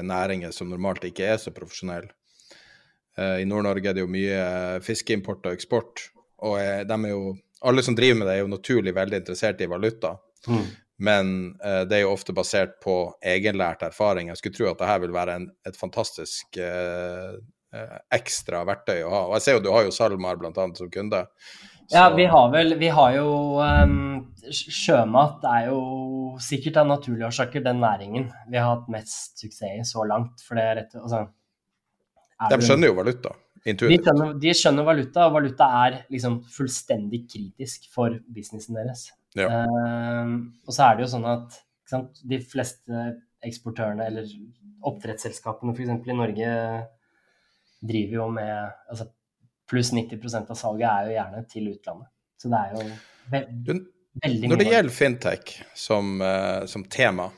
næringer som normalt ikke er så profesjonelle. Eh, I Nord-Norge er det jo mye fiskeimport og eksport, og de jo alle som driver med det, er jo naturlig veldig interessert i valuta. Mm. Men det er jo ofte basert på egenlært erfaring. Jeg skulle tro at dette vil være en, et fantastisk uh, ekstra verktøy å ha. Og jeg ser jo du har jo SalMar bl.a. som kunde. Så... Ja, vi har vel Vi har jo um, Sjømat er jo sikkert av naturlige årsaker den næringen vi har hatt mest suksess i så langt. For det er rett altså, er De skjønner jo valuta. De skjønner, de skjønner, valuta, og valuta er liksom fullstendig kritisk for businessen deres. Ja. Um, og så er det jo sånn at sant, de fleste eksportørene, eller oppdrettsselskapene f.eks. i Norge, driver jo med altså, Pluss 90% av salget er jo gjerne til utlandet. Så det er jo ve veldig mye Når det gjelder fintech som, uh, som tema,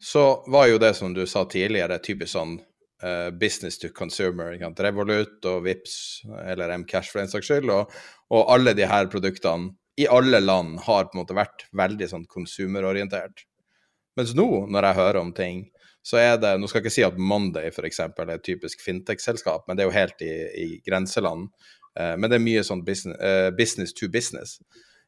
så var jo det som du sa tidligere, typisk sånn uh, business to consumer. Revolut og Vips eller Mcash for den saks skyld. Og, og, alle de her produktene i alle land har på en måte vært veldig sånn konsumerorientert. Mens nå, når jeg hører om ting, så er det Nå skal jeg ikke si at Monday f.eks. er et typisk fintech-selskap, men det er jo helt i, i grenseland. Uh, men det er mye sånn business, uh, business to business.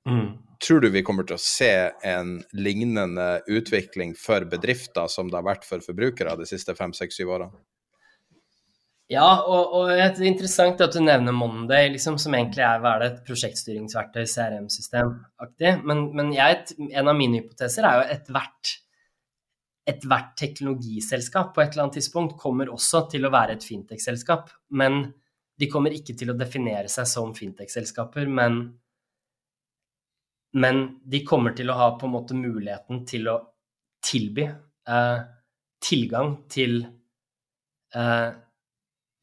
Mm. Tror du vi kommer til å se en lignende utvikling for bedrifter som det har vært for forbrukere de siste fem, seks, syv årene? Ja, og, og det er interessant at du nevner Monday, liksom, som egentlig er hva er det, et prosjektstyringsverktøy, CRM-systemaktig. Men, men jeg, en av mine hypoteser er jo ethvert ethvert teknologiselskap på et eller annet tidspunkt kommer også til å være et fintech-selskap. Men de kommer ikke til å definere seg som fintech-selskaper, men, men de kommer til å ha på en måte muligheten til å tilby eh, tilgang til eh,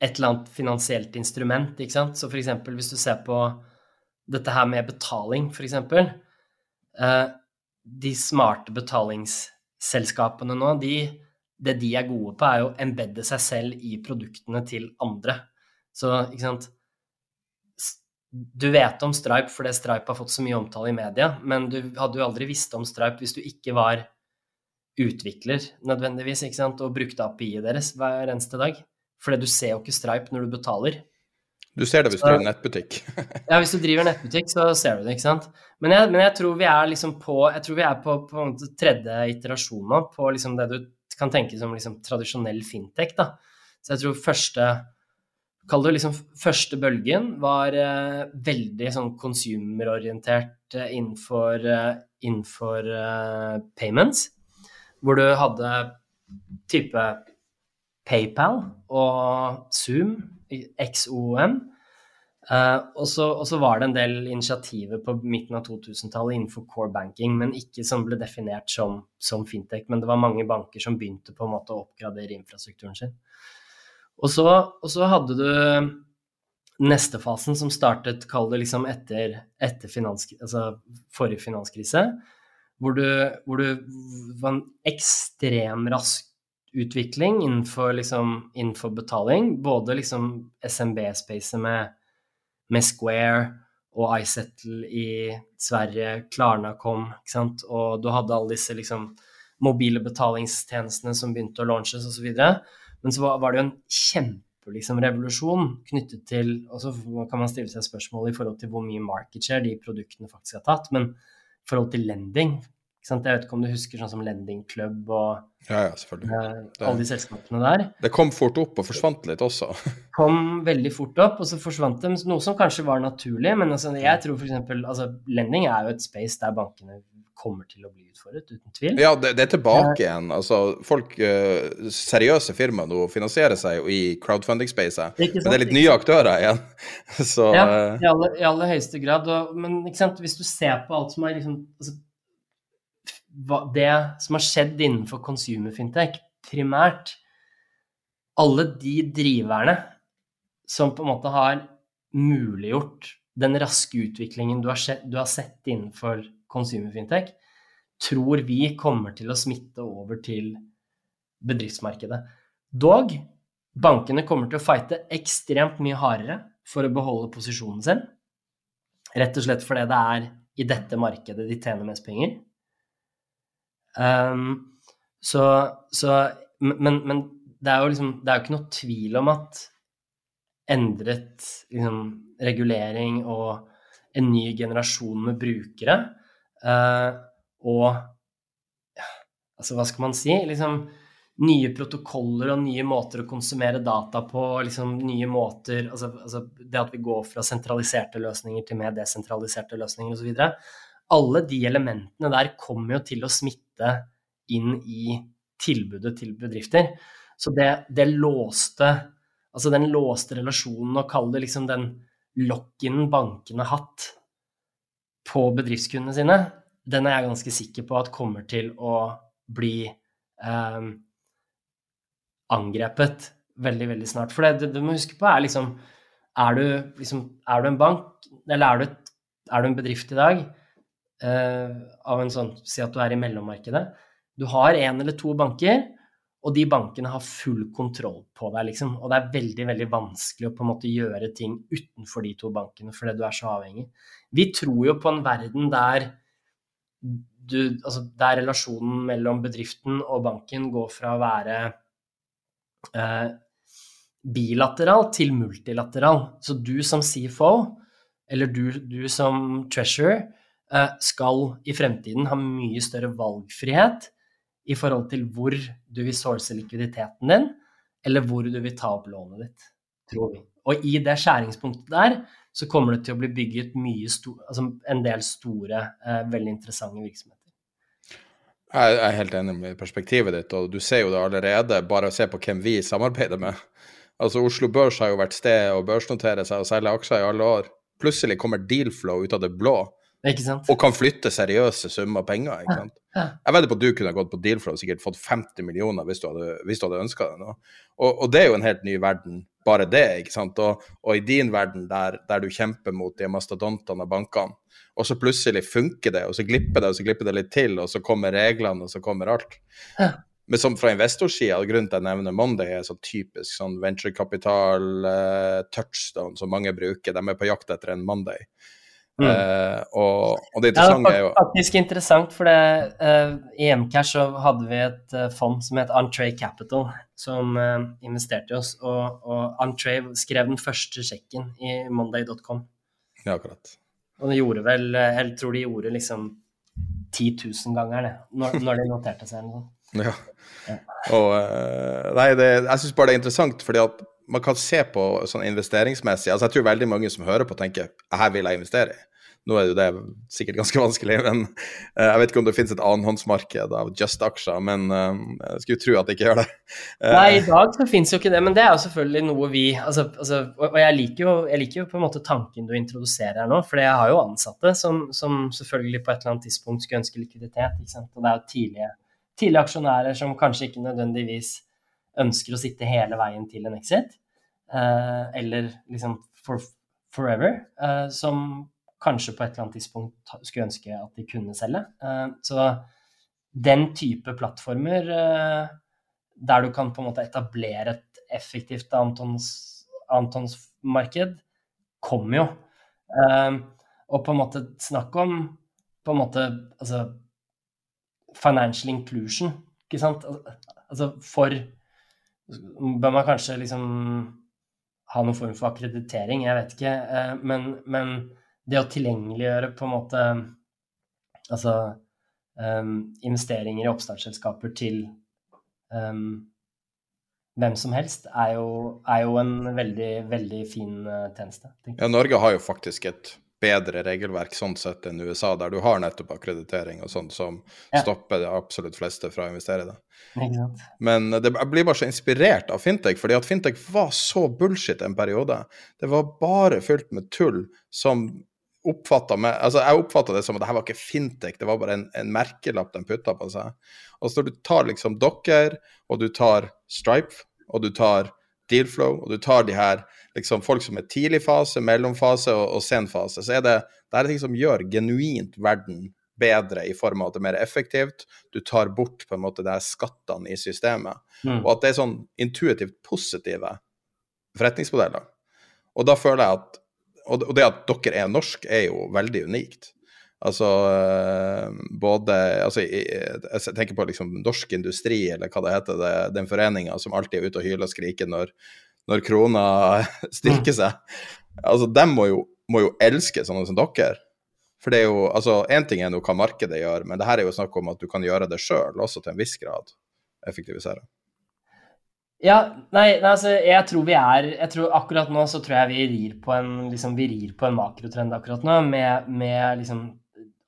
et eller annet finansielt instrument. ikke sant? Så f.eks. hvis du ser på dette her med betaling, f.eks. Eh, de smarte betalingsselskapene nå, de, det de er gode på, er å embedde seg selv i produktene til andre. Så ikke sant Du vet om Stripe fordi Stripe har fått så mye omtale i media, men du hadde jo aldri visst om Stripe hvis du ikke var utvikler nødvendigvis ikke sant, og brukte API-et deres hver eneste dag. Fordi du ser jo ikke Stripe når du betaler. Du ser det hvis så, du driver nettbutikk. ja, hvis du driver nettbutikk, så ser du det, ikke sant. Men jeg, men jeg tror vi er liksom på vi er på, på tredje iterasjon nå, på liksom det du kan tenke som liksom tradisjonell fintech. da. Så jeg tror første Kall det liksom første bølgen var eh, veldig sånn consumerorientert eh, innenfor, eh, innenfor eh, payments, hvor du hadde type PayPal og Zoom, XOM. Uh, eh, og, så, og, så, var det en del initiativer på midten av 2000-tallet innenfor core banking, men ikke som ble definert som, som, fintech. Men det var mange banker som begynte på en måte å oppgradere infrastrukturen sin. Og så, og så hadde du neste fasen som startet, kall det liksom etter, etter finans, altså forrige finanskrise, hvor du, hvor du var en ekstrem rask utvikling innenfor, liksom, innenfor betaling. Både liksom SMB-spacet med, med, Square og iSettle i Sverige, Klarna kom, ikke sant, og du hadde alle disse liksom mobile betalingstjenestene som begynte å launches osv. Men så var, det jo en kjemperevolusjon liksom, revolusjon knyttet til Og så kan man stille seg spørsmål i forhold til hvor mye market share de produktene faktisk har tatt, men i forhold til lending jeg vet ikke om du husker sånn som Lending Club og ja, ja. Eh, alle de selskapene der. Det kom fort opp og forsvant litt også. kom veldig fort opp, og så forsvant det. Noe som kanskje var naturlig, men altså, jeg tror f.eks. Altså, lending er jo et space der bankene kommer til å bli utfordret, uten tvil. Ja, det, det er tilbake igjen. Altså, folk, uh, seriøse firmaer nå finansierer seg jo i crowdfunding-spacet. Men det er litt nye aktører igjen. Så, ja, eh, i aller, i aller høyeste grad. Og, men hvis du ser på alt som er liksom altså, Det som har skjedd innenfor consumer fintech, primært Alle de driverne som på en måte har muliggjort den raske utviklingen du har, sett, du har sett innenfor consumer fintech, tror vi kommer til å smitte over til bedriftsmarkedet. Dog, bankene kommer til å fighte ekstremt mye hardere for å beholde posisjonen sin. Rett og slett fordi det er i dette markedet de tjener mest penger. Um, så, så men, men, det er jo liksom Det er jo ikke noe tvil om at endret liksom, regulering og en ny generasjon med brukere Uh, og altså, hva skal man si? Liksom, nye protokoller og nye måter å konsumere data på, liksom nye måter altså, altså, Det at vi går fra sentraliserte løsninger til mer desentraliserte løsninger osv. Alle de elementene der kommer jo til å smitte inn i tilbudet til bedrifter. Så det, det låste Altså den låste relasjonen, og kall det liksom den lock-in bankene hatt på bedriftskundene sine, den er jeg ganske sikker på at kommer til å bli eh, angrepet veldig, veldig snart. For det du må huske på, er liksom Er du, liksom, er du en bank, eller er du, et, er du en bedrift i dag av en sånn Si at du er i mellommarkedet. Du har én eller to banker, og de bankene har full kontroll på deg, liksom. Og det er veldig, veldig vanskelig å på en måte gjøre ting utenfor de to bankene fordi du er så avhengig. Vi tror jo på en verden der du, altså der relasjonen mellom bedriften og banken går fra å være eh, bilateral til multilateral. Så du som CFO, eller du, du som treasurer, eh, skal i fremtiden ha mye større valgfrihet i forhold til hvor du vil source likviditeten din, eller hvor du vil ta opp lånet ditt, tror vi. Og i det skjæringspunktet der så kommer det til å bli bygget altså en del store, eh, veldig interessante virksomheter. Jeg er helt enig med perspektivet ditt, og du ser jo det allerede, bare å se på hvem vi samarbeider med. Altså Oslo Børs har jo vært sted å børsnotere seg og selge aksjer i alle år. Plutselig kommer Dealflow ut av det blå og kan flytte seriøse summer penger. ikke sant? Jeg vedder på at du kunne gått på Dealflow og sikkert fått 50 millioner hvis du hadde, hvis du hadde ønska det. nå. Og, og, det er jo en helt ny verden, bare det. ikke sant? Og, og i din verden, der, der, du kjemper mot de mastodontene av bankene, og så plutselig funker det, og så glipper det, og så glipper det litt til, og så kommer reglene, og så kommer alt. Men som fra investorsida, grunnen til at jeg nevner Monday, er så typisk sånn venturekapital, uh, touchstone, som mange bruker. De er på jakt etter en Monday. Mm. Uh, og, og, det interessante er jo faktisk interessant, for det, uh, i Mcash så hadde vi et uh, fond som het Entree Capital, som investerte i oss. Og, og Entree skrev den første sjekken i monday.com. Ja, akkurat. Og de gjorde vel Jeg tror de gjorde liksom 10 000 ganger det, når, når de noterte seg. Eller noe. Ja. ja. Og Nei, det, jeg syns bare det er interessant, fordi at man kan se på sånn investeringsmessig altså Jeg tror veldig mange som hører på, tenker her vil jeg investere i. Nå er jo det sikkert ganske vanskelig, men uh, jeg vet ikke om det finnes et annenhåndsmarked av just-aksjer, men uh, jeg skulle tro at det ikke gjør det. Nei, i dag så finnes jo ikke det, men det er jo selvfølgelig noe vi altså, altså, Og jeg liker, jo, jeg liker, jo, på en måte tanken du introduserer her nå, for jeg har jo ansatte som, som, selvfølgelig på et eller annet tidspunkt skulle ønske likviditet, og det er jo tidlige, tidlige aksjonærer som kanskje ikke nødvendigvis ønsker å sitte hele veien til en exit, uh, eller liksom for forever, uh, som kanskje på et eller annet tidspunkt skulle ønske at de kunne selge. Uh, så den type plattformer der du kan på en måte etablere et effektivt Antons, Antons marked, kommer jo. Og på en måte snakk om på en måte altså financial inclusion, ikke sant? Altså for Bør man kanskje liksom ha noen form for akkreditering, jeg vet ikke. Eh, men, men det å tilgjengeliggjøre på en måte altså um, investeringer i oppstartsselskaper til um, hvem som helst, er jo, er jo, en veldig, veldig fin tjeneste. Ja, Norge har jo faktisk et bedre regelverk sånn sett enn USA, der du har nettopp akkreditering og sånt som ja. stopper de absolutt fleste fra å investere i det. Men det, jeg blir bare så inspirert av fintech, fordi at fintech var så bullshit en periode. Det var bare fylt med tull som oppfatta meg Altså, jeg oppfatta det som at det her var ikke fintech, det var bare en, en merkelapp de putta på seg. Og så når du tar liksom Docker, og du tar Stripe, og du tar Dealflow, og du tar de her liksom folk som er tidlig fase, mellomfase og, og sen fase, så er det, det er ting som gjør genuint verden bedre i form av at det er mer effektivt. Du tar bort på en måte de skattene i systemet. Mm. Og at det er sånn intuitivt positive forretningsmodeller. Og da føler jeg at Og det at dere er norsk, er jo veldig unikt. Altså eh, både altså, Jeg tenker på liksom Norsk Industri, eller hva det heter, det, den foreninga som alltid er ute og hyler og skriker når når krona styrker seg. Altså, de må jo, må jo elske sånne som dere. For det er jo, altså, Én ting er nå hva markedet gjør, men det her er jo snakk om at du kan gjøre det sjøl, også til en viss grad. Effektivisere. Ja, nei, nei, altså, jeg tror vi er jeg tror Akkurat nå så tror jeg vi rir på en, liksom, vi rir på en makrotrend akkurat nå, med, med liksom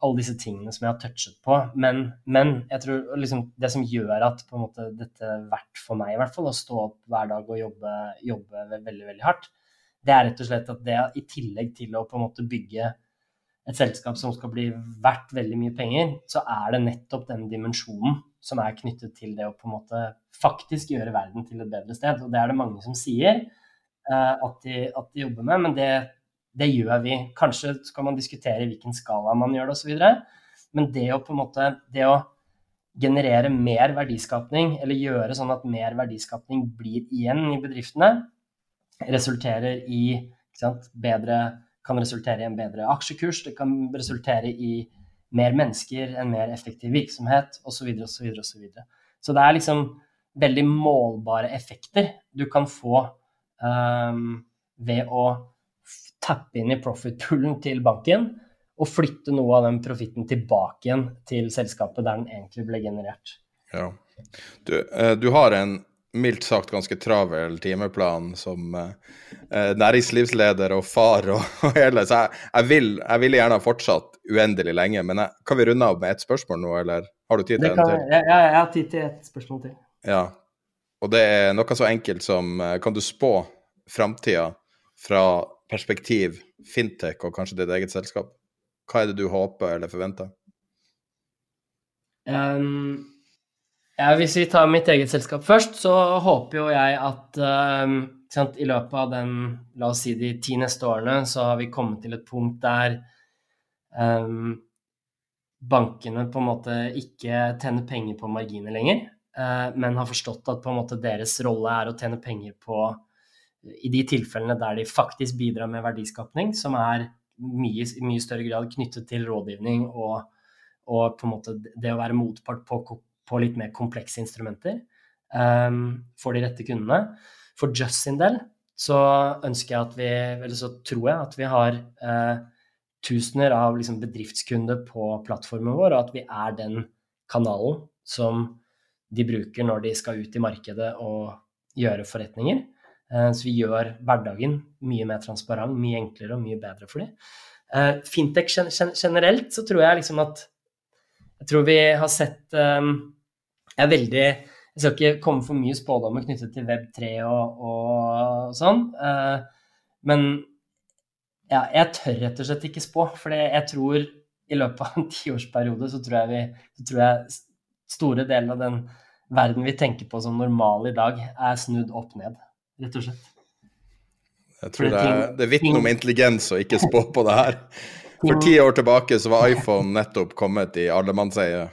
alle disse tingene som jeg har touchet på. Men, men jeg tror liksom, det som gjør at måte, dette er verdt for meg i hvert fall, å stå opp hver dag og jobbe, jobbe veldig veldig hardt, det er rett og slett at det i tillegg til å på en måte bygge et selskap som skal bli verdt veldig mye penger, så er det nettopp den dimensjonen som er knyttet til det å på en måte faktisk gjøre verden til et bedre sted. Og det er det mange som sier uh, at, de, at, de, jobber med, men det det gjør vi. Kanskje skal man diskutere i hvilken skala man gjør det osv. Men det å på en måte det å generere mer verdiskapning, eller gjøre sånn at mer verdiskapning blir igjen i bedriftene, resulterer i sant, bedre kan resultere i en bedre aksjekurs, det kan resultere i mer mennesker, en mer effektiv virksomhet osv. osv. osv. Så det er liksom veldig målbare effekter du kan få um, ved å tappe inn i profit-poolen til banken og flytte noe av den profitten tilbake igjen til selskapet der den egentlig ble generert. Ja. Du, eh, du har en mildt sagt ganske travel timeplan som eh, eh, næringslivsleder og far og, og hele, så jeg, jeg, vil, jeg ville gjerne ha fortsatt uendelig lenge, men jeg, kan vi runde av med ett spørsmål nå, eller har du tid til en til? Ja, jeg har tid til ett spørsmål til. Ja, og det er noe så enkelt som Kan du spå framtida fra perspektiv, fintech og kanskje ditt eget selskap? Hva er det du håper eller forventer? Um, ja, hvis vi tar mitt eget selskap først, så håper jo jeg at um, i løpet av den, la oss si de ti neste årene, så har vi kommet til et punkt der um, bankene på en måte ikke tjener penger på marginer lenger, uh, men har forstått at på en måte deres rolle er å tjene penger på i de tilfellene der de faktisk bidrar med verdiskapning, som er mye, mye større grad knyttet til rådgivning og, og på en måte det å være motpart på, på litt mer komplekse instrumenter um, for de rette kundene. For Just sin del så ønsker jeg at vi, eller så tror jeg at vi har uh, tusener av liksom, bedriftskunder på plattformen vår, og at vi er den kanalen som de bruker når de skal ut i markedet og gjøre forretninger. Eh, så vi gjør hverdagen mye mer transparent, mye enklere og mye bedre for dem. Eh, fintech generelt så tror jeg liksom at Jeg tror vi har sett ehm, Jeg er veldig Jeg skal ikke komme for mye spådommer knyttet til Web3 og, og sånn, eh, men ja, jeg tør rett og slett ikke spå. For jeg tror i løpet av en tiårsperiode så tror jeg vi så tror jeg store deler av den verden vi tenker på som normal i dag, er snudd opp ned rett og slett. Jeg tror det, det vitner om intelligens å ikke spå på det her. For ti år tilbake så var iPhone nettopp kommet i allemannseie.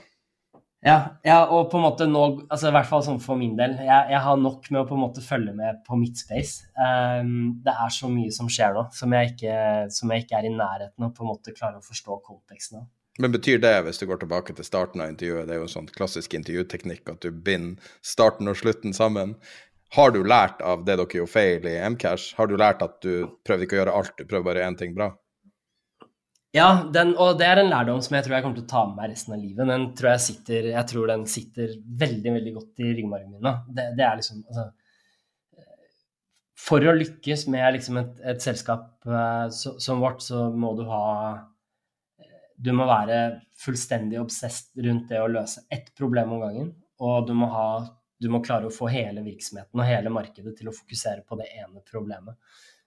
Ja, ja, og på en måte nå altså I hvert fall sånn for min del. Jeg, jeg, har nok med å på en måte følge med på Midtspace. Um, det er så mye som skjer nå som jeg, ikke, som jeg ikke er i nærheten av på en måte klare å forstå konteksten av. Men betyr det, hvis du går tilbake til starten av intervjuet, det er jo en sånn klassisk intervjuteknikk at du binder starten og slutten sammen. Har du lært av det dere gjorde feil i Mcash? Har du lært at du prøvde ikke å gjøre alt, du prøver bare én ting bra? Ja, den, og det er en lærdom som jeg tror jeg kommer til å ta med meg resten av livet. Den tror jeg sitter, jeg tror den sitter veldig veldig godt i ryggmargen min. Det, det, er liksom altså, For å lykkes med liksom et, et, selskap uh, så, som vårt, så må du ha Du må være fullstendig obsesst rundt det å løse ett problem om gangen. Og du må, ha, du må klare å få hele virksomheten og hele markedet til å fokusere på det ene problemet.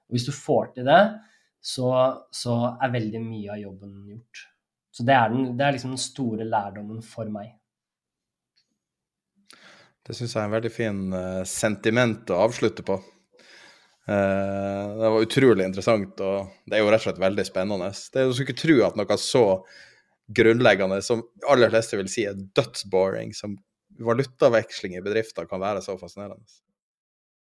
Og hvis du får til det, så, så, er veldig mye av jobben gjort. Så det er, den, det er liksom den store lærdommen for meg. Det syns jeg er en veldig fin uh, sentiment å avslutte på. Uh, det var utrolig interessant, og det er jo rett og slett veldig spennende. Det er, du skulle ikke tro at noe så grunnleggende som aller fleste vil si er dødsboring, som valutaveksling i bedrifter, kan være så fascinerende.